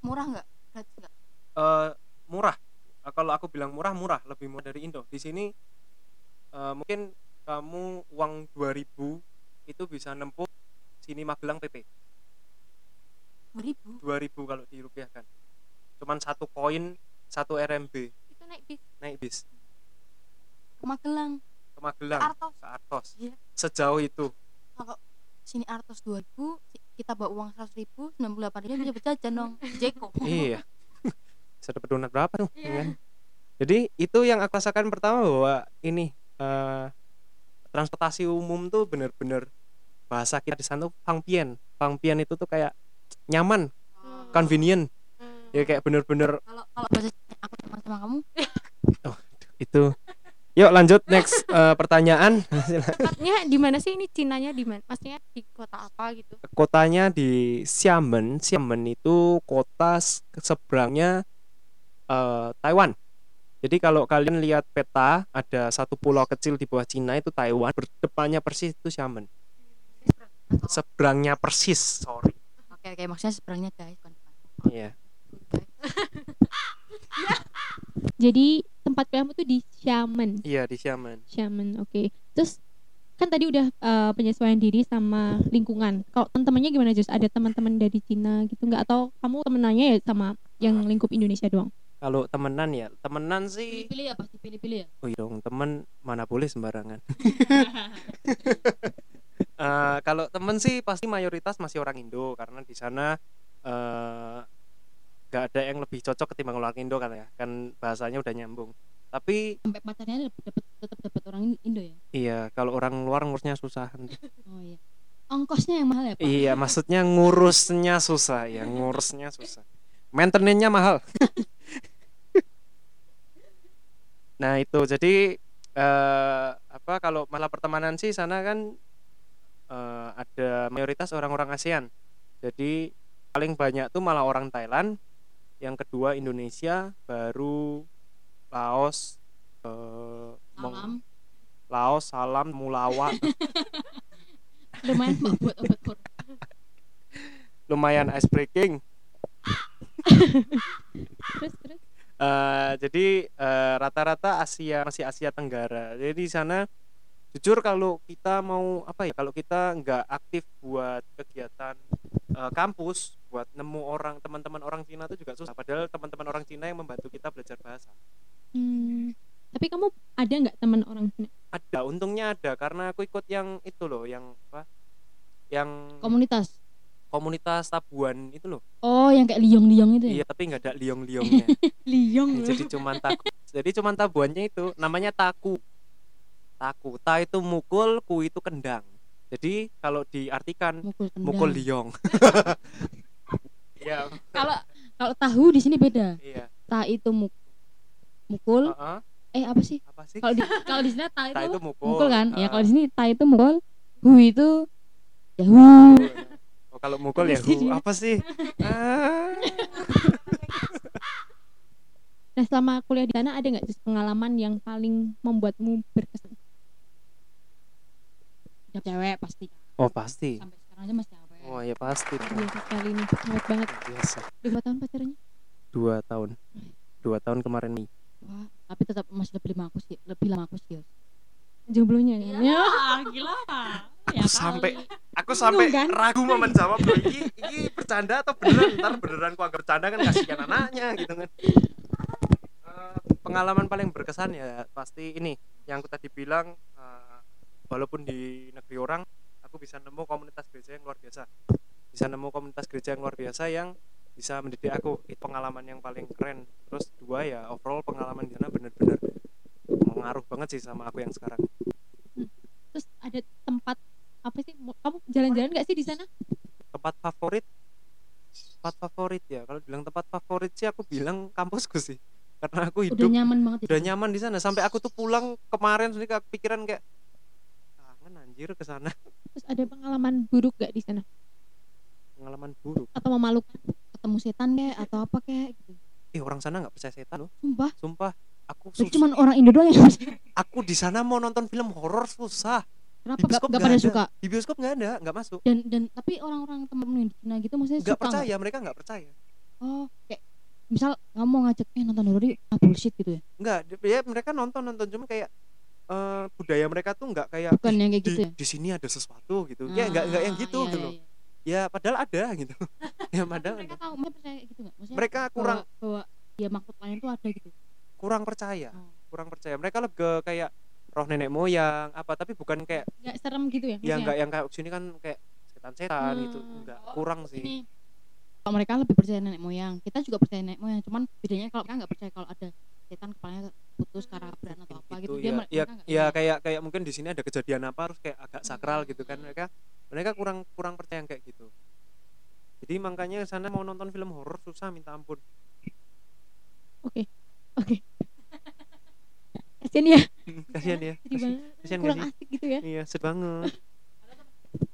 murah nggak? Gratis nggak? Eh murah. Eh, kalau aku bilang murah murah. Lebih murah dari Indo. Di sini eh, mungkin kamu uang 2000 itu bisa nempuh sini Magelang PP 2000 2000 kalau dirupiahkan. Cuman satu koin satu RMB itu naik bis? Naik bis. Ke Magelang? Ke Magelang. Artos? Ke Artos. Iya. sejauh itu. Kalau sini Artos 2000 si- kita bawa uang 100 ribu 98 ribu bisa berjajan dong. Jeko. Iya. Bisa dapat donat berapa tuh? Ya kan? jadi itu yang aku rasakan pertama bahwa ini eh, transportasi umum tuh bener-bener bahasa kita di sana tuh pangpian pangpian itu tuh kayak nyaman convenient. Ya kayak bener-bener kalau kalau bahasa aku sama sama kamu itu yuk lanjut. Next eh, pertanyaan. Tempatnya di mana sih? Ini Cinanya di mana? Maksudnya di kota apa gitu? Kotanya di Xiamen. Xiamen itu kota seberangnya eh, Taiwan. Jadi kalau kalian lihat peta ada satu pulau kecil di bawah Cina itu Taiwan. Berdepannya persis itu Xiamen. Seberangnya persis sorry. Oke oke. Maksudnya seberangnya guys iya jadi tempat kuliahmu tuh di Xiamen. Iya di Xiamen. Xiamen oke. Terus kan tadi udah eh, penyesuaian diri sama lingkungan. Kalau teman-temannya gimana Jus? Ada teman-teman dari Cina gitu nggak? Atau kamu temenannya ya sama yang lingkup Indonesia doang? Kalau temenan ya temenan sih. Pilih-pilih ya pasti pilih-pilih ya? Oh iya dong. Temen mana boleh sembarangan. Eh, kalau temen sih pasti mayoritas masih orang Indo. Karena di sana eh, nggak ada yang lebih cocok ketimbang orang Indo kan ya kan bahasanya udah nyambung. Tapi sampai pacarnya dapat tetap dapat orang Indo ya? Iya kalau orang luar ngurusnya susah. Oh iya. Ongkosnya yang mahal ya pak? Iya maksudnya ngurusnya susah ya ngurusnya susah. Maintenance-nya mahal. Nah itu. Jadi eh, apa kalau malah pertemanan sih sana kan eh, ada mayoritas orang-orang ASEAN. Jadi paling banyak tuh malah orang Thailand yang kedua Indonesia baru Laos eh, Mong- Laos Salam Mulawak. Lumayan buat obat corona. Lumayan ice breaking. Terus terus? Eh, jadi eh, rata-rata Asia masih Asia Tenggara. Jadi di sana jujur kalau kita mau apa ya kalau kita nggak aktif buat kegiatan eh, kampus buat nemu orang teman-teman orang Cina itu juga susah. Padahal teman-teman orang Cina yang membantu kita belajar bahasa. Hmm, tapi kamu ada nggak teman orang Cina? Ada untungnya ada karena aku ikut yang itu loh yang apa? Yang komunitas? Komunitas tabuan itu loh. oh yang kayak liong-liong itu ya? Iya tapi nggak ada liong-liongnya. Liong jadi cuman taku. Jadi cuman tabuannya itu namanya taku. Taku. Ta itu mukul ku itu kendang. Jadi kalau diartikan mukul mukul liong iya. Kalau kalau tahu di sini beda. Iya. Ta itu muk mukul. Heeh. eh apa sih? Apa sih? Kalau di kalau di sini ta itu, ta itu mukul mukul. kan? Ya Heeh. kalau di sini ta itu mukul. Hu itu ya hu. Oh, kalau mukul ya Apa sih hu apa sih? Ah. nah selama kuliah di sana ada nggak pengalaman yang paling membuatmu berkesan? Ya cewek pasti. Oh pasti. Sampai sekarang aja masih oh ya pasti biasa sekali nih. Hebat banget. Biasa. Udah berapa tahun pacarnya dua tahun. Dua tahun kemarin nih Wah, tapi tetap masih lebih lama aku sih lebih lama aku sih jomblonya kan ya gila. Aku sampai aku sampai kan? ragu mau menjawab loh ini ini bercanda atau beneran? Ntar beneran aku anggap bercanda kan kasihan anaknya gitu kan. Eh, pengalaman paling berkesan ya pasti ini yang aku tadi bilang eh, walaupun di negeri orang aku bisa nemu komunitas gereja yang luar biasa. Bisa nemu komunitas gereja yang luar biasa yang bisa mendidik aku. Itu pengalaman yang paling keren. Terus dua ya overall pengalaman di sana bener-bener mengaruh banget sih sama aku yang sekarang. Terus ada tempat apa sih? Kamu jalan-jalan nggak sih di sana? Tempat favorit? Tempat favorit ya. Kalau bilang tempat favorit sih aku bilang kampusku sih. Karena aku udah hidup nyaman banget udah nyaman di sana. Sampai aku tuh pulang kemarin sendiri kepikiran kayak anjir ke sana. Terus ada pengalaman buruk gak di sana? Pengalaman buruk? Atau memalukan? Ketemu setan kayak atau apa kayak gitu? Eh orang sana nggak percaya setan loh. Sumpah? Sumpah aku Berarti sus- cuman orang Indo doang yang aku di sana mau nonton film horor susah. Kenapa? Di gak, bioskop gak pada ada. suka? Di bioskop nggak ada nggak masuk. Dan dan tapi orang-orang temen di Cina gitu maksudnya nggak suka percaya mereka nggak percaya. Oh kayak misal kamu mau ngajak eh nonton horor yuk. Ah bullshit gitu ya? Nggak ya mereka nonton nonton. Cuma kayak eh, budaya mereka tuh nggak kayak bukan yang kayak di, gitu ya di sini ada sesuatu gitu ya nggak nggak yang Ah, gitu iya, gitu iya, loh iya. ya padahal ada gitu ya padahal mereka ada. tahu mereka percaya gitu nggak maksudnya mereka kurang bahwa, bahwa ya makhluk lain tuh ada gitu kurang percaya Oh. kurang percaya mereka lebih ke kayak roh nenek moyang apa tapi bukan kayak nggak serem gitu ya yang maksudnya? nggak yang kayak sini kan kayak setan-setan Hmm. gitu enggak Oh, kurang sih ini kalau mereka lebih percaya nenek moyang kita juga percaya nenek moyang cuman bedanya kalau mereka nggak percaya kalau ada setan kepalanya putus karabran atau apa gitu, Gitu, dia ya, mereka ya, kayak kayak mungkin di sini ada kejadian apa harus kayak agak sakral gitu kan. Mereka mereka kurang kurang percaya yang kayak gitu. Jadi makanya sana mau nonton film horor susah minta ampun. Oke oke. Kasian ya. Kasihan ya. Gak kurang sih? asik gitu ya. Iya sedih banget.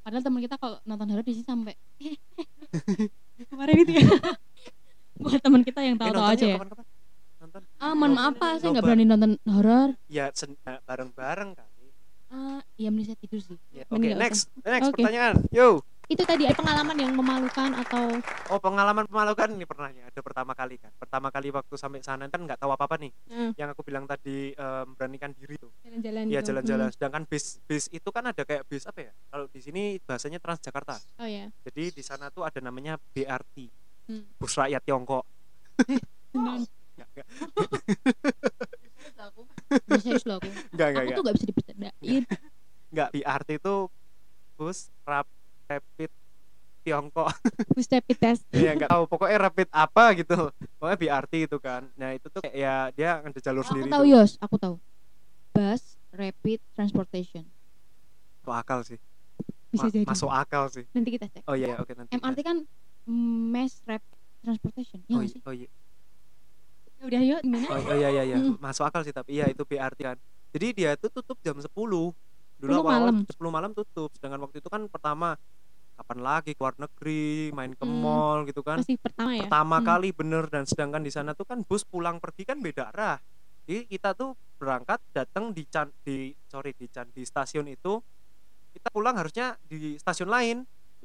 Padahal teman kita kalau nonton horor di sini sampai kemarin itu ya. Buat teman kita yang tahu-tahu aja ya. kapan-kapan. nonton ah mohon maaf pak saya nggak berani nonton horor. Ya eh, bareng-bareng kali. Ah iya mending saya tidur sih. Ya, oke nggak next next Oke. pertanyaan. Yo. Itu tadi ada pengalaman yang memalukan atau? Oh pengalaman memalukan ini pernahnya ada pertama kali kan. Pertama kali waktu sampai sana kan nggak tahu apa apa nih. Eh, yang aku bilang tadi em, memberanikan diri tuh. Jalan-jalan ya gitu. jalan-jalan. Sedangkan bis bis itu kan ada kayak bis apa ya? Kalau di sini bahasanya Transjakarta. Hmm. oh ya jadi di sana tuh ada namanya BRT Hmm. bus rakyat Tiongkok Beneran. Nggak, nggak, Nggak serius loh aku. Aku tuh gak bisa dipercandain nggak BRT itu bus rap rapid Tiongkok. Bus rapid test. Ya nggak tahu. Pokoknya rapid apa gitu. Pokoknya BRT itu kan. Nah itu tuh kayak ya dia ada jalur aku sendiri tahu tuh. Yos. Aku tahu. Bus rapid transportation. Masuk akal sih. Bisa Ma- jadi. masuk akal sih. Nanti kita cek. Oh iya iya, oke nanti MRT kan mm, mass rapid transportation. Ya oh, iya, oh iya. ya udah yuk gimana Oh, oh iya iya iya, Mm. masuk akal sih tapi iya itu BRT kan. Jadi dia tuh tutup jam 10. Dulu 10 awal malam. 10 malam tutup. Sedangkan waktu itu kan pertama kapan lagi keluar negeri, main ke Hmm. mall gitu kan. masih pertama ya Pertama Hmm. kali bener dan sedangkan di sana tuh kan bus pulang pergi kan beda arah. Jadi kita tuh berangkat datang di can di sorry di can di stasiun itu kita pulang harusnya di stasiun lain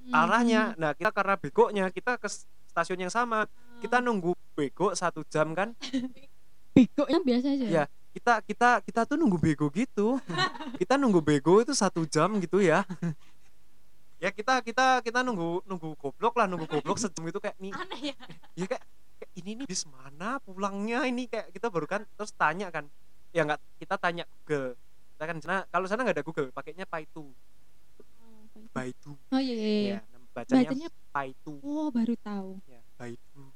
Hmm. arahnya nah kita karena begonya kita ke stasiun yang sama kita nunggu bego satu jam kan? Bego ya biasa aja. Ya. kita kita kita tuh nunggu bego gitu. Kita nunggu bego itu satu jam gitu ya. Ya kita kita kita nunggu nunggu goblok lah nunggu goblok sejam itu kayak nih aneh ya. ya kayak, kayak ini nih bis mana pulangnya ini? Kayak kita baru kan terus tanya kan. Ya nggak kita tanya Google. Kita kan nah kalau sana nggak ada Google pakainya Paitu. Baidu. Oh iya iya, iya. ya bacanya bacanya Paitu. Oh baru tahu. Ya Baidu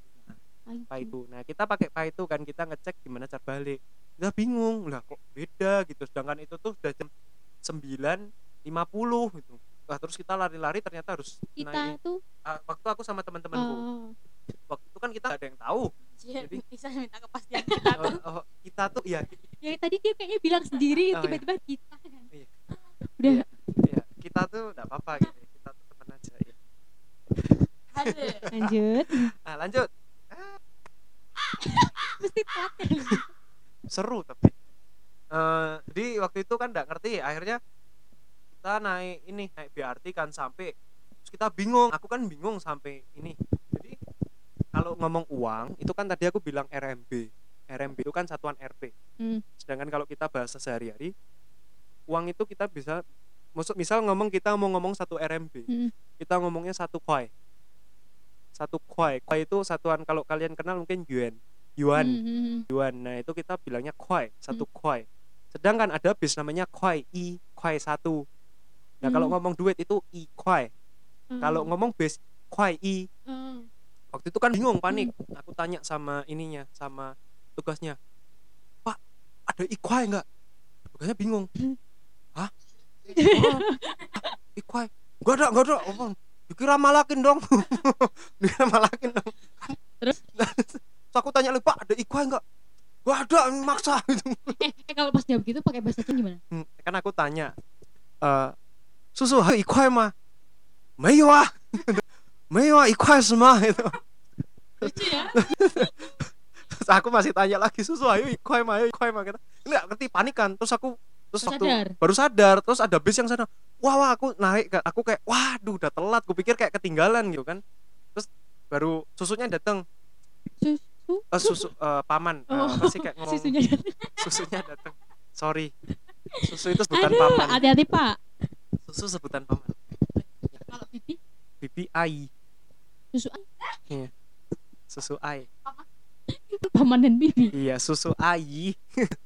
Paitu. Nah kita pakai Paitu kan kita ngecek gimana cara balik. Kita bingung. Lah kok beda gitu. Sedangkan itu tuh sudah jam 9.50 gitu. Wah, terus kita lari-lari ternyata harus kita naik tuh Ah, waktu aku sama teman-temanku. Oh, waktu itu kan kita nggak ada yang tahu. Jadi- bisa minta kepastian oh, oh, kita tuh ya ya tadi dia kayaknya bilang sendiri Oh, iya. tiba-tiba kita kan. Iya. udah. Iya. ya kita tuh nggak apa-apa gitu kita tuh teman aja ya lanjut. Nah lanjut mesti telat seru tapi. Eh jadi waktu itu kan nggak ngerti akhirnya kita naik ini naik BRT kan sampai terus kita bingung aku kan bingung sampai ini. Jadi kalau ngomong uang itu kan tadi aku bilang RMB RMB itu kan satuan RP Hmm. sedangkan kalau kita bahasa sehari-hari uang itu kita bisa maksud misal ngomong kita mau ngomong satu RMB Hmm. kita ngomongnya satu koi satu koi koi itu satuan kalau kalian kenal mungkin yuan. Yuan. Hmm, hmm, hmm. yuan. Nah itu kita bilangnya koi satu koi sedangkan ada bis namanya koi i koi satu. Nah kalau Hmm. ngomong duit itu i kalau Hmm. ngomong bis koi i. Hmm. waktu itu kan bingung panik aku tanya sama ininya sama tugasnya. Pak ada i koi nggak? Tugasnya bingung. Hah? Oh, i koi nggak ada nggak ada. Oh, dikira malakin dong. Dikira malakin dong. Terus? So, aku tanya lupa ada ikwa enggak? Gak ada maksa. Gitu eh, eh kalau pas jawab gitu pakai bahasa Cina gimana? Hmm, kan aku tanya uh, susu hari ikwa mah? Meiwa, Meiwa ikwa semua itu. lucu ya? Terus aku masih tanya lagi susu ayo ikwa mah ayo ikwa mah nggak enggak ngerti panikan terus aku terus waktu sadar? baru sadar terus ada bis yang sana. Wah, wah aku naik aku kayak waduh udah telat. Gue pikir kayak ketinggalan gitu kan. Terus baru susunya datang susu? Eh, susu eh, paman. Eh, Oh, sih kayak ngomong susunya susunya datang sorry. Susu itu sebutan aduh paman. hati-hati pak. Susu sebutan paman. Kalau pipi? Bibi ai. Susu susu ai. Paman. Dan bibi iya susu ai.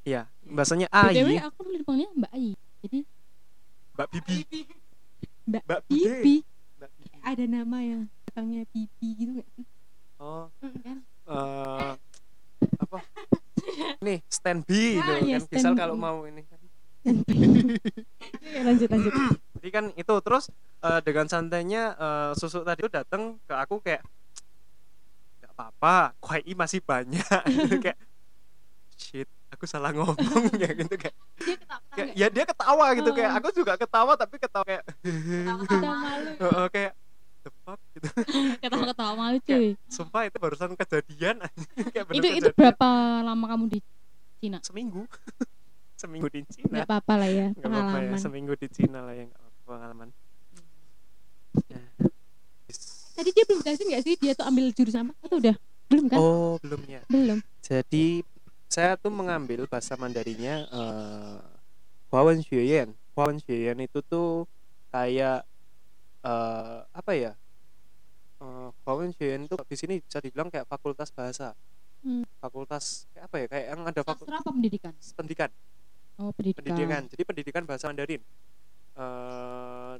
Iya bahasanya btw ai aku dulu dipanggilnya mbak Ai jadi mbak bibi mbak mbak bibi Mbak Bibi. ada nama yang belakangnya bibi gitu nggak sih? Oh. Kan? Eh apa? Nih stand B gitu Ah, iya, kan misal stand kalau mau ini Oke, lanjut lanjut. Jadi kan itu terus eh, dengan santainya eh, susu tadi itu datang ke aku kayak nggak apa-apa KUI masih banyak? Gitu kayak aku salah ngomong ya gitu kayak, dia ketawa kayak ya? dia ketawa gitu kayak Oh. aku juga ketawa tapi ketawa kayak ketawa malu Heeh, kayak the fuck gitu. Ketawa ketawa malu cuy. sumpah itu barusan kejadian kayak bener itu itu kejadian. berapa lama kamu di seminggu. Seminggu di Cina. Nggak apa-apa lah ya ya pengalaman. seminggu di Cina lah ya apa-apa pengalaman. Ya. tadi dia belum kasih nggak sih? Dia tuh ambil jurusan apa atau udah? Belum kan? Oh belum ya. Belum. Jadi saya tuh mengambil bahasa Mandarinnya eh Huawen Xueyan Huawen Xueyan itu tuh kayak eh apa ya? Eh Huawen Xueyan itu di sini bisa dibilang kayak fakultas bahasa. Hmm. fakultas kayak apa ya? Kayak yang ada fakultas apa pendidikan? Pendidikan. Oh pendidikan, pendidikan. Jadi pendidikan bahasa Mandarin. Eh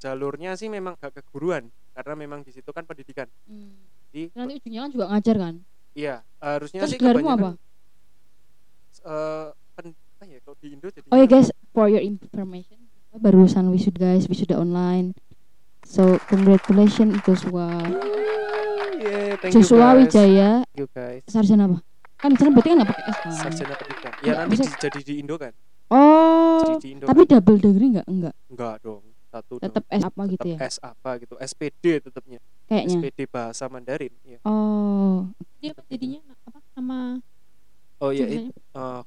jalurnya sih memang gak keguruan karena memang di situ kan pendidikan. Hmm. di nanti ujungnya kan juga ngajar kan? Iya harusnya terus sih kebanyakan apa eh pen, apa ya kalau di Indo jadi oh ya guys for your information barusan wisuda guys wisuda online. So congratulations Joshua. Yeah, thank you Joshua guys. Wijaya. Thank you guys. Sarjana apa? Kan sana berarti kan nggak pakai S kan? Sarjana pendidikan. Ya Ya, nanti bisa- jadi di Indo kan? Oh jadi di Indo. tapi kan. double degree nggak? Enggak enggak dong. Satu tetap. S apa gitu ya? Tetap S apa gitu. SPD tetapnya kayaknya. SPD bahasa Mandarin ya oh. Dia jadinya apa? Sama oh ya jurusannya? eh,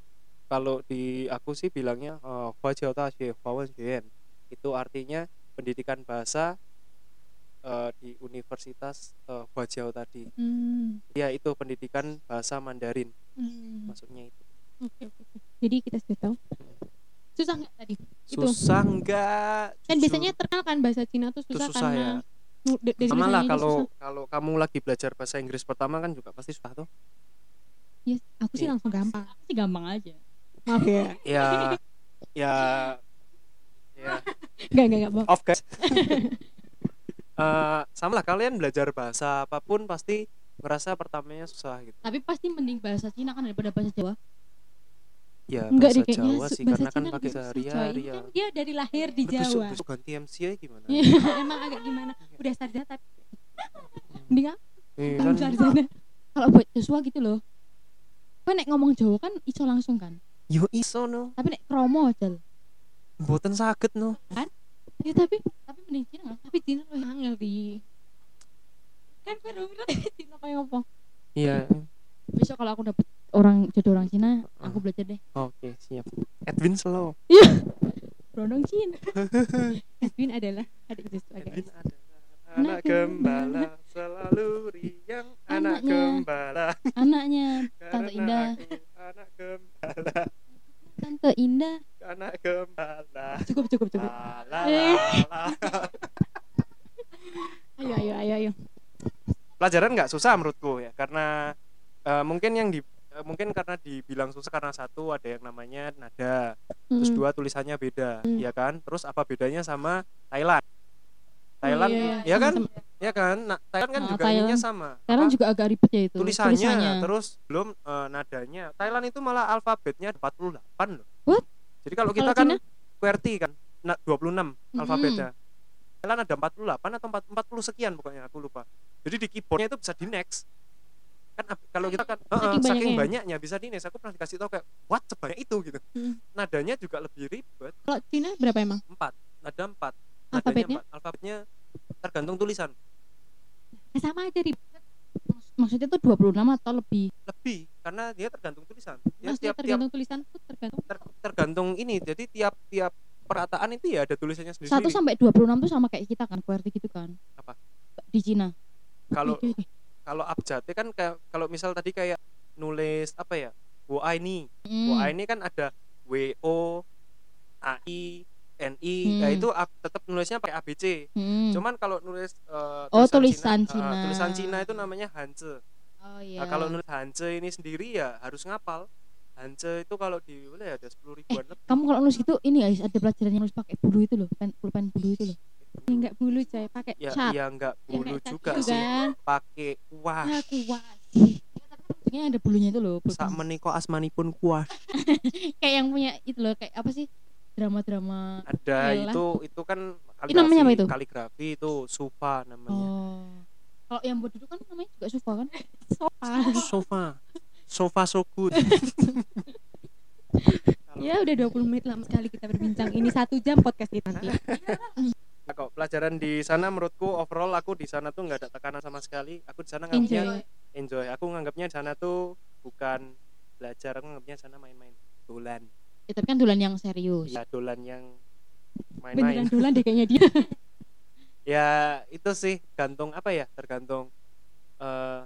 kalau di aku sih bilangnya eh, Hua Jiao Daxue Hua Wen Xueyan itu artinya pendidikan bahasa eh, di Universitas eh, Huajiao tadi Hmm. ya itu pendidikan bahasa Mandarin Hmm. maksudnya itu Oke oke oke. Jadi kita sudah tahu. Susah nggak tadi? Itu. susah enggak Kan biasanya terkenal kan bahasa Cina tuh susah, susah karena ya. sama lah kalau kalau kamu lagi belajar bahasa Inggris pertama kan juga pasti susah tuh Yes, aku sih Iya. langsung gampang. Aku sih gampang aja. Maaf ya. ya ya ya Enggak enggak enggak. Bob. off guys Eh, sama lah kalian belajar bahasa apa pun pasti ngerasa pertamanya susah gitu Tapi pasti mending bahasa Cina kan daripada bahasa Jawa. ya Enggak bahasa deh kayaknya Jawa sih bahasa karena kan Cina pakai susah, coy. sehari-hari ya kan dia dari lahir di besok, Jawa. besok ganti MC ya gimana Iya, emang agak gimana? Udah sarjana tapi mending Iya kan sarjana. Kalau buat Joshua gitu loh. Kan nek ngomong Jawa kan iso langsung kan. yo iso no Tapi nek kromo aja. mboten sakit no Ya tapi Tapi mending Cina tapi Cina lebih angel di kan baru bilang Cina kayak apa? iya Besok kalau aku dapet orang jodoh orang Cina, aku Hmm. belajar deh. oke siap Edwin slow Brondong Cina. Edwin adalah adik Joshua Edwin adalah Anak gembala selalu riang anak Anaknya. gembala Anaknya Tante Indah. anak gembala Tante Indah. anak gembala Cukup cukup cukup. La, Eh. Ayo ayo ayo ayo. pelajaran nggak susah menurutku ya karena eh, mungkin yang di eh, mungkin karena dibilang susah karena satu ada yang namanya nada terus dua tulisannya beda Hmm. ya kan terus apa bedanya sama Thailand Thailand iya, iya. ya kan Sama-sama. ya kan nah, Thailand kan Nah, juga Thailand. sama Thailand Apa? juga agak ribet ya itu. tulisannya, terus belum eh, nadanya Thailand itu malah alfabetnya 48 loh What? jadi kalau kita kan? QWERTY kan na- 26 Mm-mm. alfabetnya Thailand ada 48 atau 4 40 sekian pokoknya aku lupa jadi di keyboardnya itu bisa di next kan kalau kita kan Saking saking, saking banyaknya. banyaknya bisa di next aku pernah dikasih tahu kayak what sebanyak itu gitu Mm. nadanya juga lebih ribet Kalau Cina berapa emang? 4 nada 4 nadanya Alfabetnya? 4 alfabetnya tergantung tulisan Eh, sama aja ribet. Maksud- Maksudnya tuh 26 atau lebih. lebih karena dia tergantung tulisan dia Maksudnya tiap tiap tergantung tulisan tuh tergantung. ter- tergantung ini jadi tiap tiap perataan itu ya ada tulisannya sendiri 1 sampai 26 tuh sama kayak kita kan, QWERTY gitu kan. Apa? Di Cina. kalau kalau abjadnya kan kayak kalau misal tadi kayak nulis apa ya WA ini Hmm. WA ini kan ada WO AI NI ya Hmm. itu ab- tetap nulisnya pakai ABC Hmm. cuman kalau nulis eh, Oh, tulisan eh, Cina. tulisan Cina itu namanya Hanze Oh iya. Nah, kalau nulis Hanze ini sendiri ya harus ngapal Hanze itu kalau di mana ya ada sepuluh ribuan lebih kamu kalau nulis gitu ini guys ada pelajaran yang nulis pakai bulu itu loh, pen pulpen bulu itu loh. Ya, enggak bulu coy, pakai ya cat. ya nggak Yang bulu kayak cat juga gitu sih kan. pakai kuah Ya kuat. Maksudnya ada bulunya itu loh. sak meniko asmanipun kuah Kayak yang punya itu loh, kayak apa sih? Drama-drama. ada Yalah. itu itu kan Itu namanya apa itu? kaligrafi itu sufa namanya Oh. Kalau yang buat duduk kan namanya juga sofa kan? Sofa. sofa sofa so good Ya udah 20 menit lama sekali kita berbincang. Ini satu jam podcast kita nanti. Nah, kok pelajaran di sana menurutku overall aku di sana tuh nggak ada tekanan sama sekali aku di sana nganggapnya Enjoy. enjoy aku nganggapnya di sana tuh bukan belajar aku nganggapnya sana main-main dolan Ya, tapi kan dulan yang serius. ya dolan yang Beneran main-main duluan deh kayaknya dia. ya itu sih gantung apa ya tergantung eh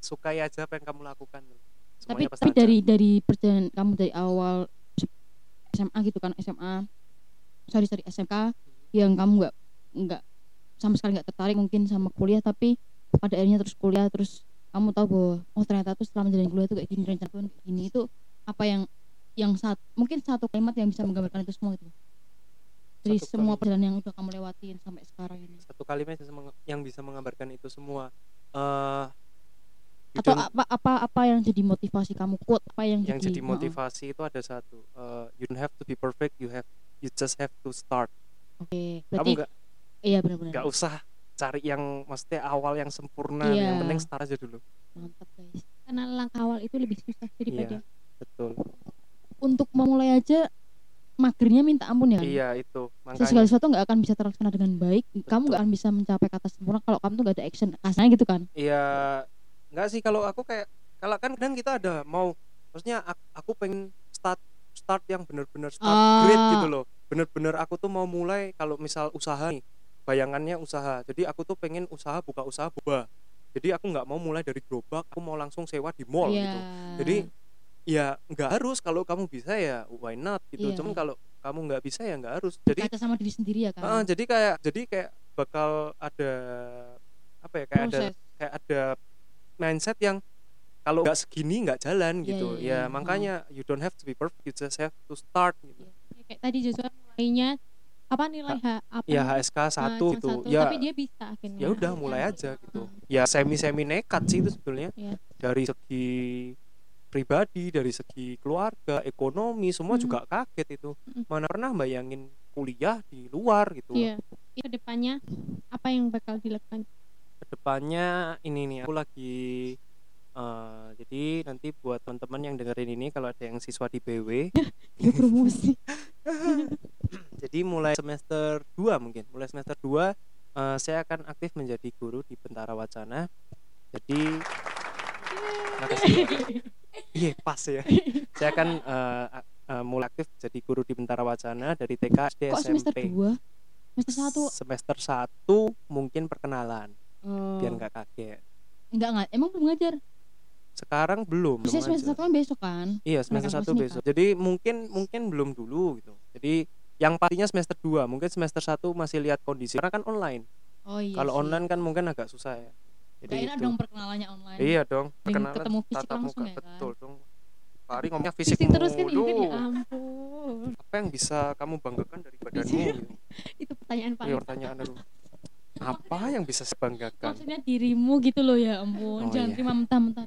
sukai aja apa yang kamu lakukan tapi Semuanya tapi lancar. dari dari perjalanan kamu dari awal SMA gitu kan SMA sorry sorry SMK yang kamu nggak nggak sama sekali nggak tertarik mungkin sama kuliah tapi pada akhirnya terus kuliah terus kamu tahu bahwa oh ternyata tuh setelah menjalani kuliah tuh kayak gini rencana Tuhan kayak gini itu apa yang yang saat mungkin satu kalimat yang bisa menggambarkan itu semua gitu dari Satu semua kalimat. perjalanan yang udah kamu lewatin sampai sekarang ini. Satu kalimat yang bisa menggambarkan itu semua. You atau apa apa apa yang jadi motivasi kamu? Quote apa yang, yang jadi heeh. motivasi itu ada satu eh, you don't have to be perfect you have you just have to start. Oke kamu berarti nggak iya benar-benar. nggak usah cari yang maksudnya awal yang sempurna Iya. yang penting start aja dulu. Mantap guys. Karena langkah awal itu lebih susah daripada iya betul untuk memulai aja magernya minta ampun ya? Iya itu. Segala makanya sesuatu nggak akan bisa terlaksana dengan baik. Kamu nggak akan bisa mencapai kata sempurna kalau kamu tuh nggak ada action kasarnya gitu kan? Iya nggak sih. Kalau aku kayak kalau kan kadang kita ada mau maksudnya aku, aku pengen start start yang benar-benar start Ah. great gitu loh. Bener-bener aku tuh mau mulai kalau misal usaha nih bayangannya usaha. Jadi aku tuh pengen usaha buka usaha boba jadi aku nggak mau mulai dari gerobak aku mau langsung sewa di mall Iya. gitu jadi ya nggak harus. Kalau kamu bisa ya why not gitu. Iya. cuman kalau kamu nggak bisa ya nggak harus. Jadi kaca sama diri sendiri ya kan Ah, jadi kayak jadi kayak bakal ada apa ya kayak ada proses. kayak ada mindset yang kalau nggak segini nggak jalan Iya, gitu. iya, ya iya. makanya you don't have to be perfect you just have to start gitu. Ya, kayak tadi Joshua mulainya apa nilai H apa ya? HSK satu gitu satu, ya. Tapi dia bisa akhirnya. Ya udah mulai aja gitu. Ya semi semi nekat sih itu sebetulnya Iya. dari segi pribadi dari segi keluarga ekonomi semua Mm. juga kaget itu. Mm. mana pernah bayangin kuliah di luar gitu. Iya. Ini ke depannya apa yang bakal dilakukan? Ke depannya ini nih aku lagi eh, jadi nanti buat teman-teman yang dengerin ini kalau ada yang siswa di BW ya promosi. Jadi mulai semester 2 mungkin mulai semester 2 eh, saya akan aktif menjadi guru di Bentara Wacana. Jadi makasih. iya pas ya saya akan eh, a- eh, mulai aktif jadi guru di Bentara Wacana dari TK SD kok semester SMP 2 semester satu semester 1 mungkin perkenalan Oh. biar nggak kaget enggak enggak emang belum ngajar sekarang belum Biasanya belum semester aja. satu kan besok kan Iya semester satu besok. Jadi mungkin mungkin belum dulu gitu. Jadi yang pastinya semester 2 mungkin semester 1 masih lihat kondisi karena kan online. oh iya Kalau online kan mungkin agak susah ya. Jadi enak itu. dong perkenalannya online Iya dong. Perkenalan ketemu fisik tatap langsung muka ya kan? betul dong. Pari ngomongnya fisik, fisik terus kan ini kan ya ampun Apa yang bisa kamu banggakan dari badanmu? Fisik. gitu? itu pertanyaan Iya paling pertanyaan aku. Apa yang bisa saya banggakan? maksudnya dirimu gitu loh ya ampun Oh, jangan iya. terima mentah-mentah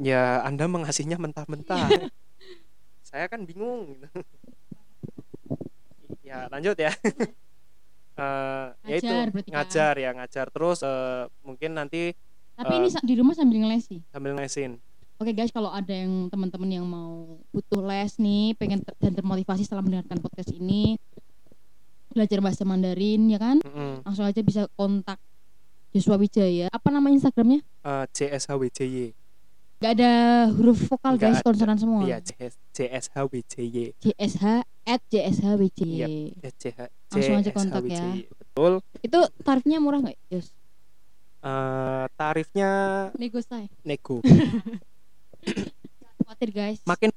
Ya Anda mengasihnya mentah-mentah. Saya kan bingung gitu. Ya lanjut ya. Eh, ya itu Ngajar kan? ngajar ya ngajar terus eh, mungkin nanti tapi Eh. ini sa- di rumah sambil ngelesi sambil ngesin Oke guys, kalau ada yang teman-teman yang mau butuh les nih, pengen ter- dan termotivasi setelah mendengarkan podcast ini, belajar bahasa Mandarin ya kan, Mm-mm. langsung aja bisa kontak Joshua Wijaya. Apa nama Instagramnya? Eh, CSHWJY Gak ada huruf vokal guys, konsonan semua. iya CS CSHWJY JSH at JSHWJ. CH Langsung aja kontak ya. Betul Itu tarifnya murah nggak, Jos? Eh, tarifnya nego say nego Khawatir guys. makin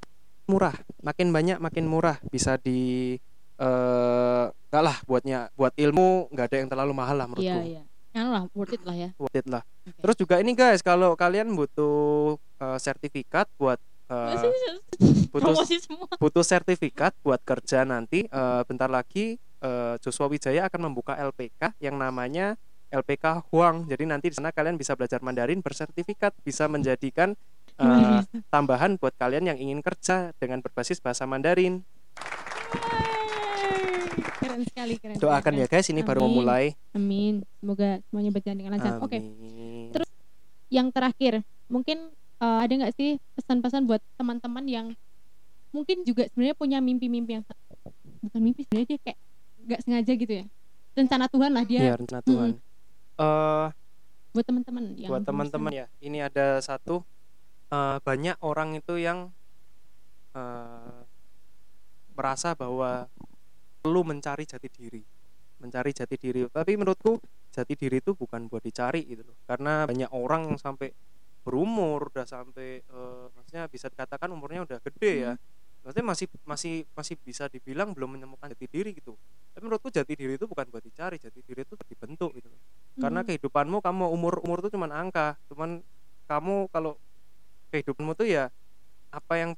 murah makin banyak makin murah bisa di eh enggak lah buatnya buat ilmu nggak ada yang terlalu mahal lah menurutku Iya, iya. Lah, worth it lah ya. worth it lah Oke. terus juga ini guys kalau kalian butuh eh, sertifikat buat butuh promosi semua. butuh sertifikat buat kerja nanti eh, bentar lagi eh, Joshua Wijaya akan membuka LPK yang namanya LPK Huang. Jadi nanti di sana kalian bisa belajar Mandarin bersertifikat bisa menjadikan bisa? tambahan buat kalian yang ingin kerja dengan berbasis bahasa Mandarin. Keren sekali keren doakan ya guys ini baru Amin. memulai amin. Semoga semuanya berjalan dengan lancar. Oke. Amin. Terus- yang terakhir mungkin eh, ada nggak sih pesan-pesan buat teman-teman yang mungkin juga sebenarnya punya mimpi-mimpi yang bukan mimpi sebenarnya dia kayak nggak sengaja gitu ya? Rencana Tuhan lah dia. Ya rencana Tuhan. Eh, buat teman-teman yang buat teman-teman ya ini ada satu eh, banyak orang itu yang eh, merasa bahwa perlu mencari jati diri mencari jati diri. Tapi menurutku jati diri itu bukan buat dicari gitu loh. Karena banyak orang yang sampai berumur udah sampai eh, maksudnya bisa dikatakan umurnya udah gede ya. Maksudnya masih masih masih bisa dibilang belum menemukan jati diri gitu. Tapi menurutku jati diri itu bukan buat dicari jati diri itu dibentuk gitu loh. Karena Hmm. kehidupanmu kamu umur umur itu cuman angka. Cuman kamu kalau kehidupanmu tuh ya apa yang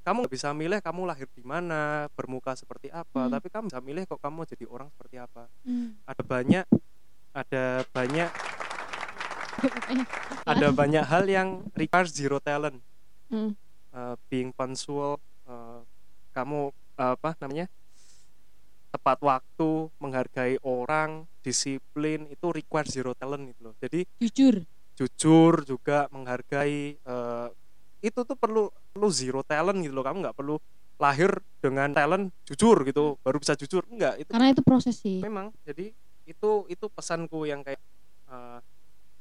kamu nggak bisa milih kamu lahir di mana bermuka seperti apa. Hmm. tapi kamu bisa milih kok kamu jadi orang seperti apa. Hmm. ada banyak ada banyak ada banyak hal yang require zero talent hmm. Uh, being punctual uh, kamu uh, apa namanya tepat waktu menghargai orang disiplin itu require zero talent gitu loh jadi Jujur. jujur juga menghargai eh, itu tuh perlu perlu zero talent gitu loh kamu nggak perlu lahir dengan talent jujur gitu baru bisa jujur enggak itu Karena itu proses sih. memang jadi itu itu pesanku yang kayak eh,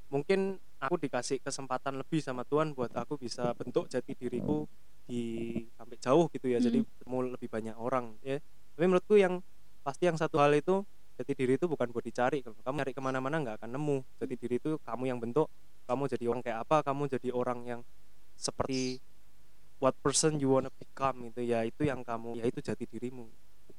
mungkin aku dikasih kesempatan lebih sama Tuhan buat aku bisa bentuk jati diriku di sampai jauh gitu ya jadi Hmm. ketemu lebih banyak orang ya. Tapi menurutku yang pasti yang satu hal itu jati diri itu bukan buat dicari. Kalau kamu cari ke mana-mana nggak akan nemu. Jati diri itu kamu yang bentuk kamu jadi orang kayak apa kamu jadi orang yang seperti what person you wanna become itu ya itu yang kamu ya itu jati dirimu.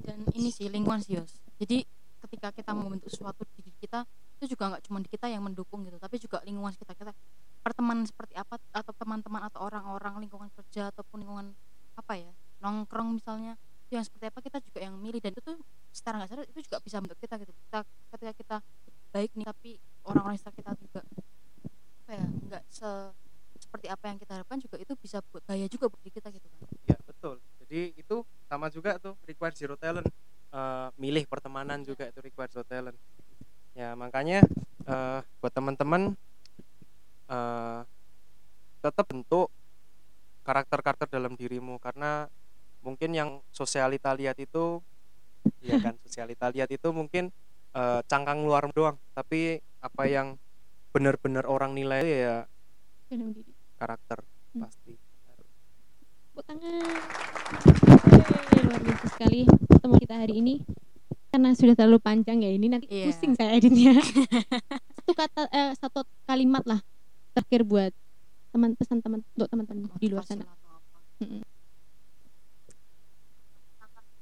Dan ini sih lingkungan sih Yos. Jadi ketika kita mau membentuk sesuatu di diri kita itu juga nggak cuma di kita yang mendukung gitu tapi juga lingkungan sekitar kita. Pertemanan seperti apa atau teman-teman atau orang-orang lingkungan kerja ataupun lingkungan apa ya nongkrong misalnya yang seperti apa kita juga yang milih. Dan itu tuh secara nggak sadar itu juga bisa membentuk kita gitu. Kita ketika kita baik nih tapi orang-orang sekitar kita juga apa ya nggak se seperti apa yang kita harapkan juga itu bisa buat bahaya juga buat kita gitu kan. Ya betul. Jadi itu sama juga tuh require zero talent. Eh, milih pertemanan juga itu require zero talent ya makanya eh, buat teman-teman eh, tetap bentuk karakter-karakter dalam dirimu. Karena mungkin yang sosialita lihat itu ya kan? Sosialita lihat itu mungkin eh, cangkang luar doang. Tapi apa yang benar-benar orang nilai ya dalam diri. karakter Hmm. pasti. Tepuk tangan. Yeay, luar biasa sekali ketemu kita hari ini karena sudah terlalu panjang ya ini nanti Iya. pusing saya editnya. Satu kata eh, satu kalimat lah terakhir buat teman pesan teman untuk teman-teman di luar sana. apa.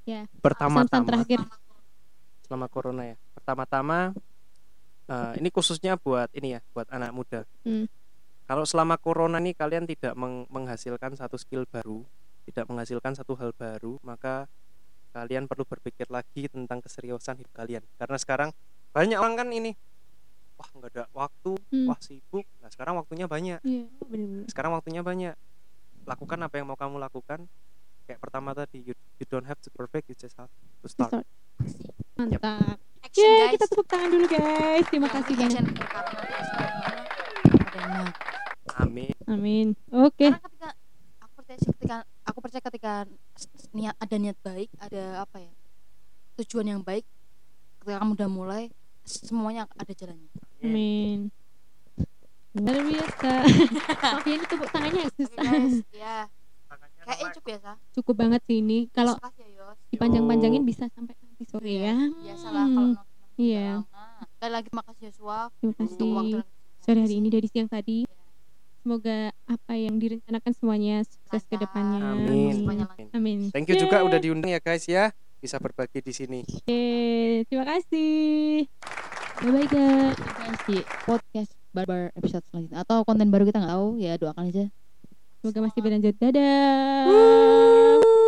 pesan pertama-tama. terakhir. Selama corona ya. Pertama-tama eh, ini khususnya buat ini ya buat anak muda. Hmm. kalau selama corona nih kalian tidak meng- menghasilkan satu skill baru tidak menghasilkan satu hal baru maka kalian perlu berpikir lagi tentang keseriusan hidup kalian. Karena sekarang banyak orang kan ini wah nggak ada waktu Hmm. wah sibuk. Nah sekarang waktunya banyak. Iya benar-benar sekarang waktunya banyak. Lakukan apa yang mau kamu lakukan. Kayak pertama tadi you, you don't have to perfect you just have to start. Start. mantap. Action Yeay, guys. kita tepuk tangan dulu guys. Terima Yang kasih banyak. Action, amin. Amin. Oke. Karena ketika aku percaya ketika aku percaya ketika niat ada niat baik ada apa ya tujuan yang baik ketika kamu udah mulai semuanya ada jalannya. Amin. Luar biasa ya ini tepuk tangannya susah guys ya kayaknya cukup ya Sa? cukup banget sih ini. Kalau ya dipanjang-panjangin bisa sampai nanti sore ya. Biasalah kalau Hmm, iya. sekali lagi makasih Yosua terima untuk kasih. sore hari ini dari siang tadi. Iya. Semoga apa yang direncanakan semuanya sukses ke depannya. Amin. Amin. Thank you juga Yeay. udah diundang ya guys ya. Bisa berbagi di sini. Yeay, terima kasih. Bye bye guys. Guys di podcast barbar episode selanjutnya. Atau konten baru kita nggak tahu. Ya doakan aja. Semoga masih berlanjut. Dadah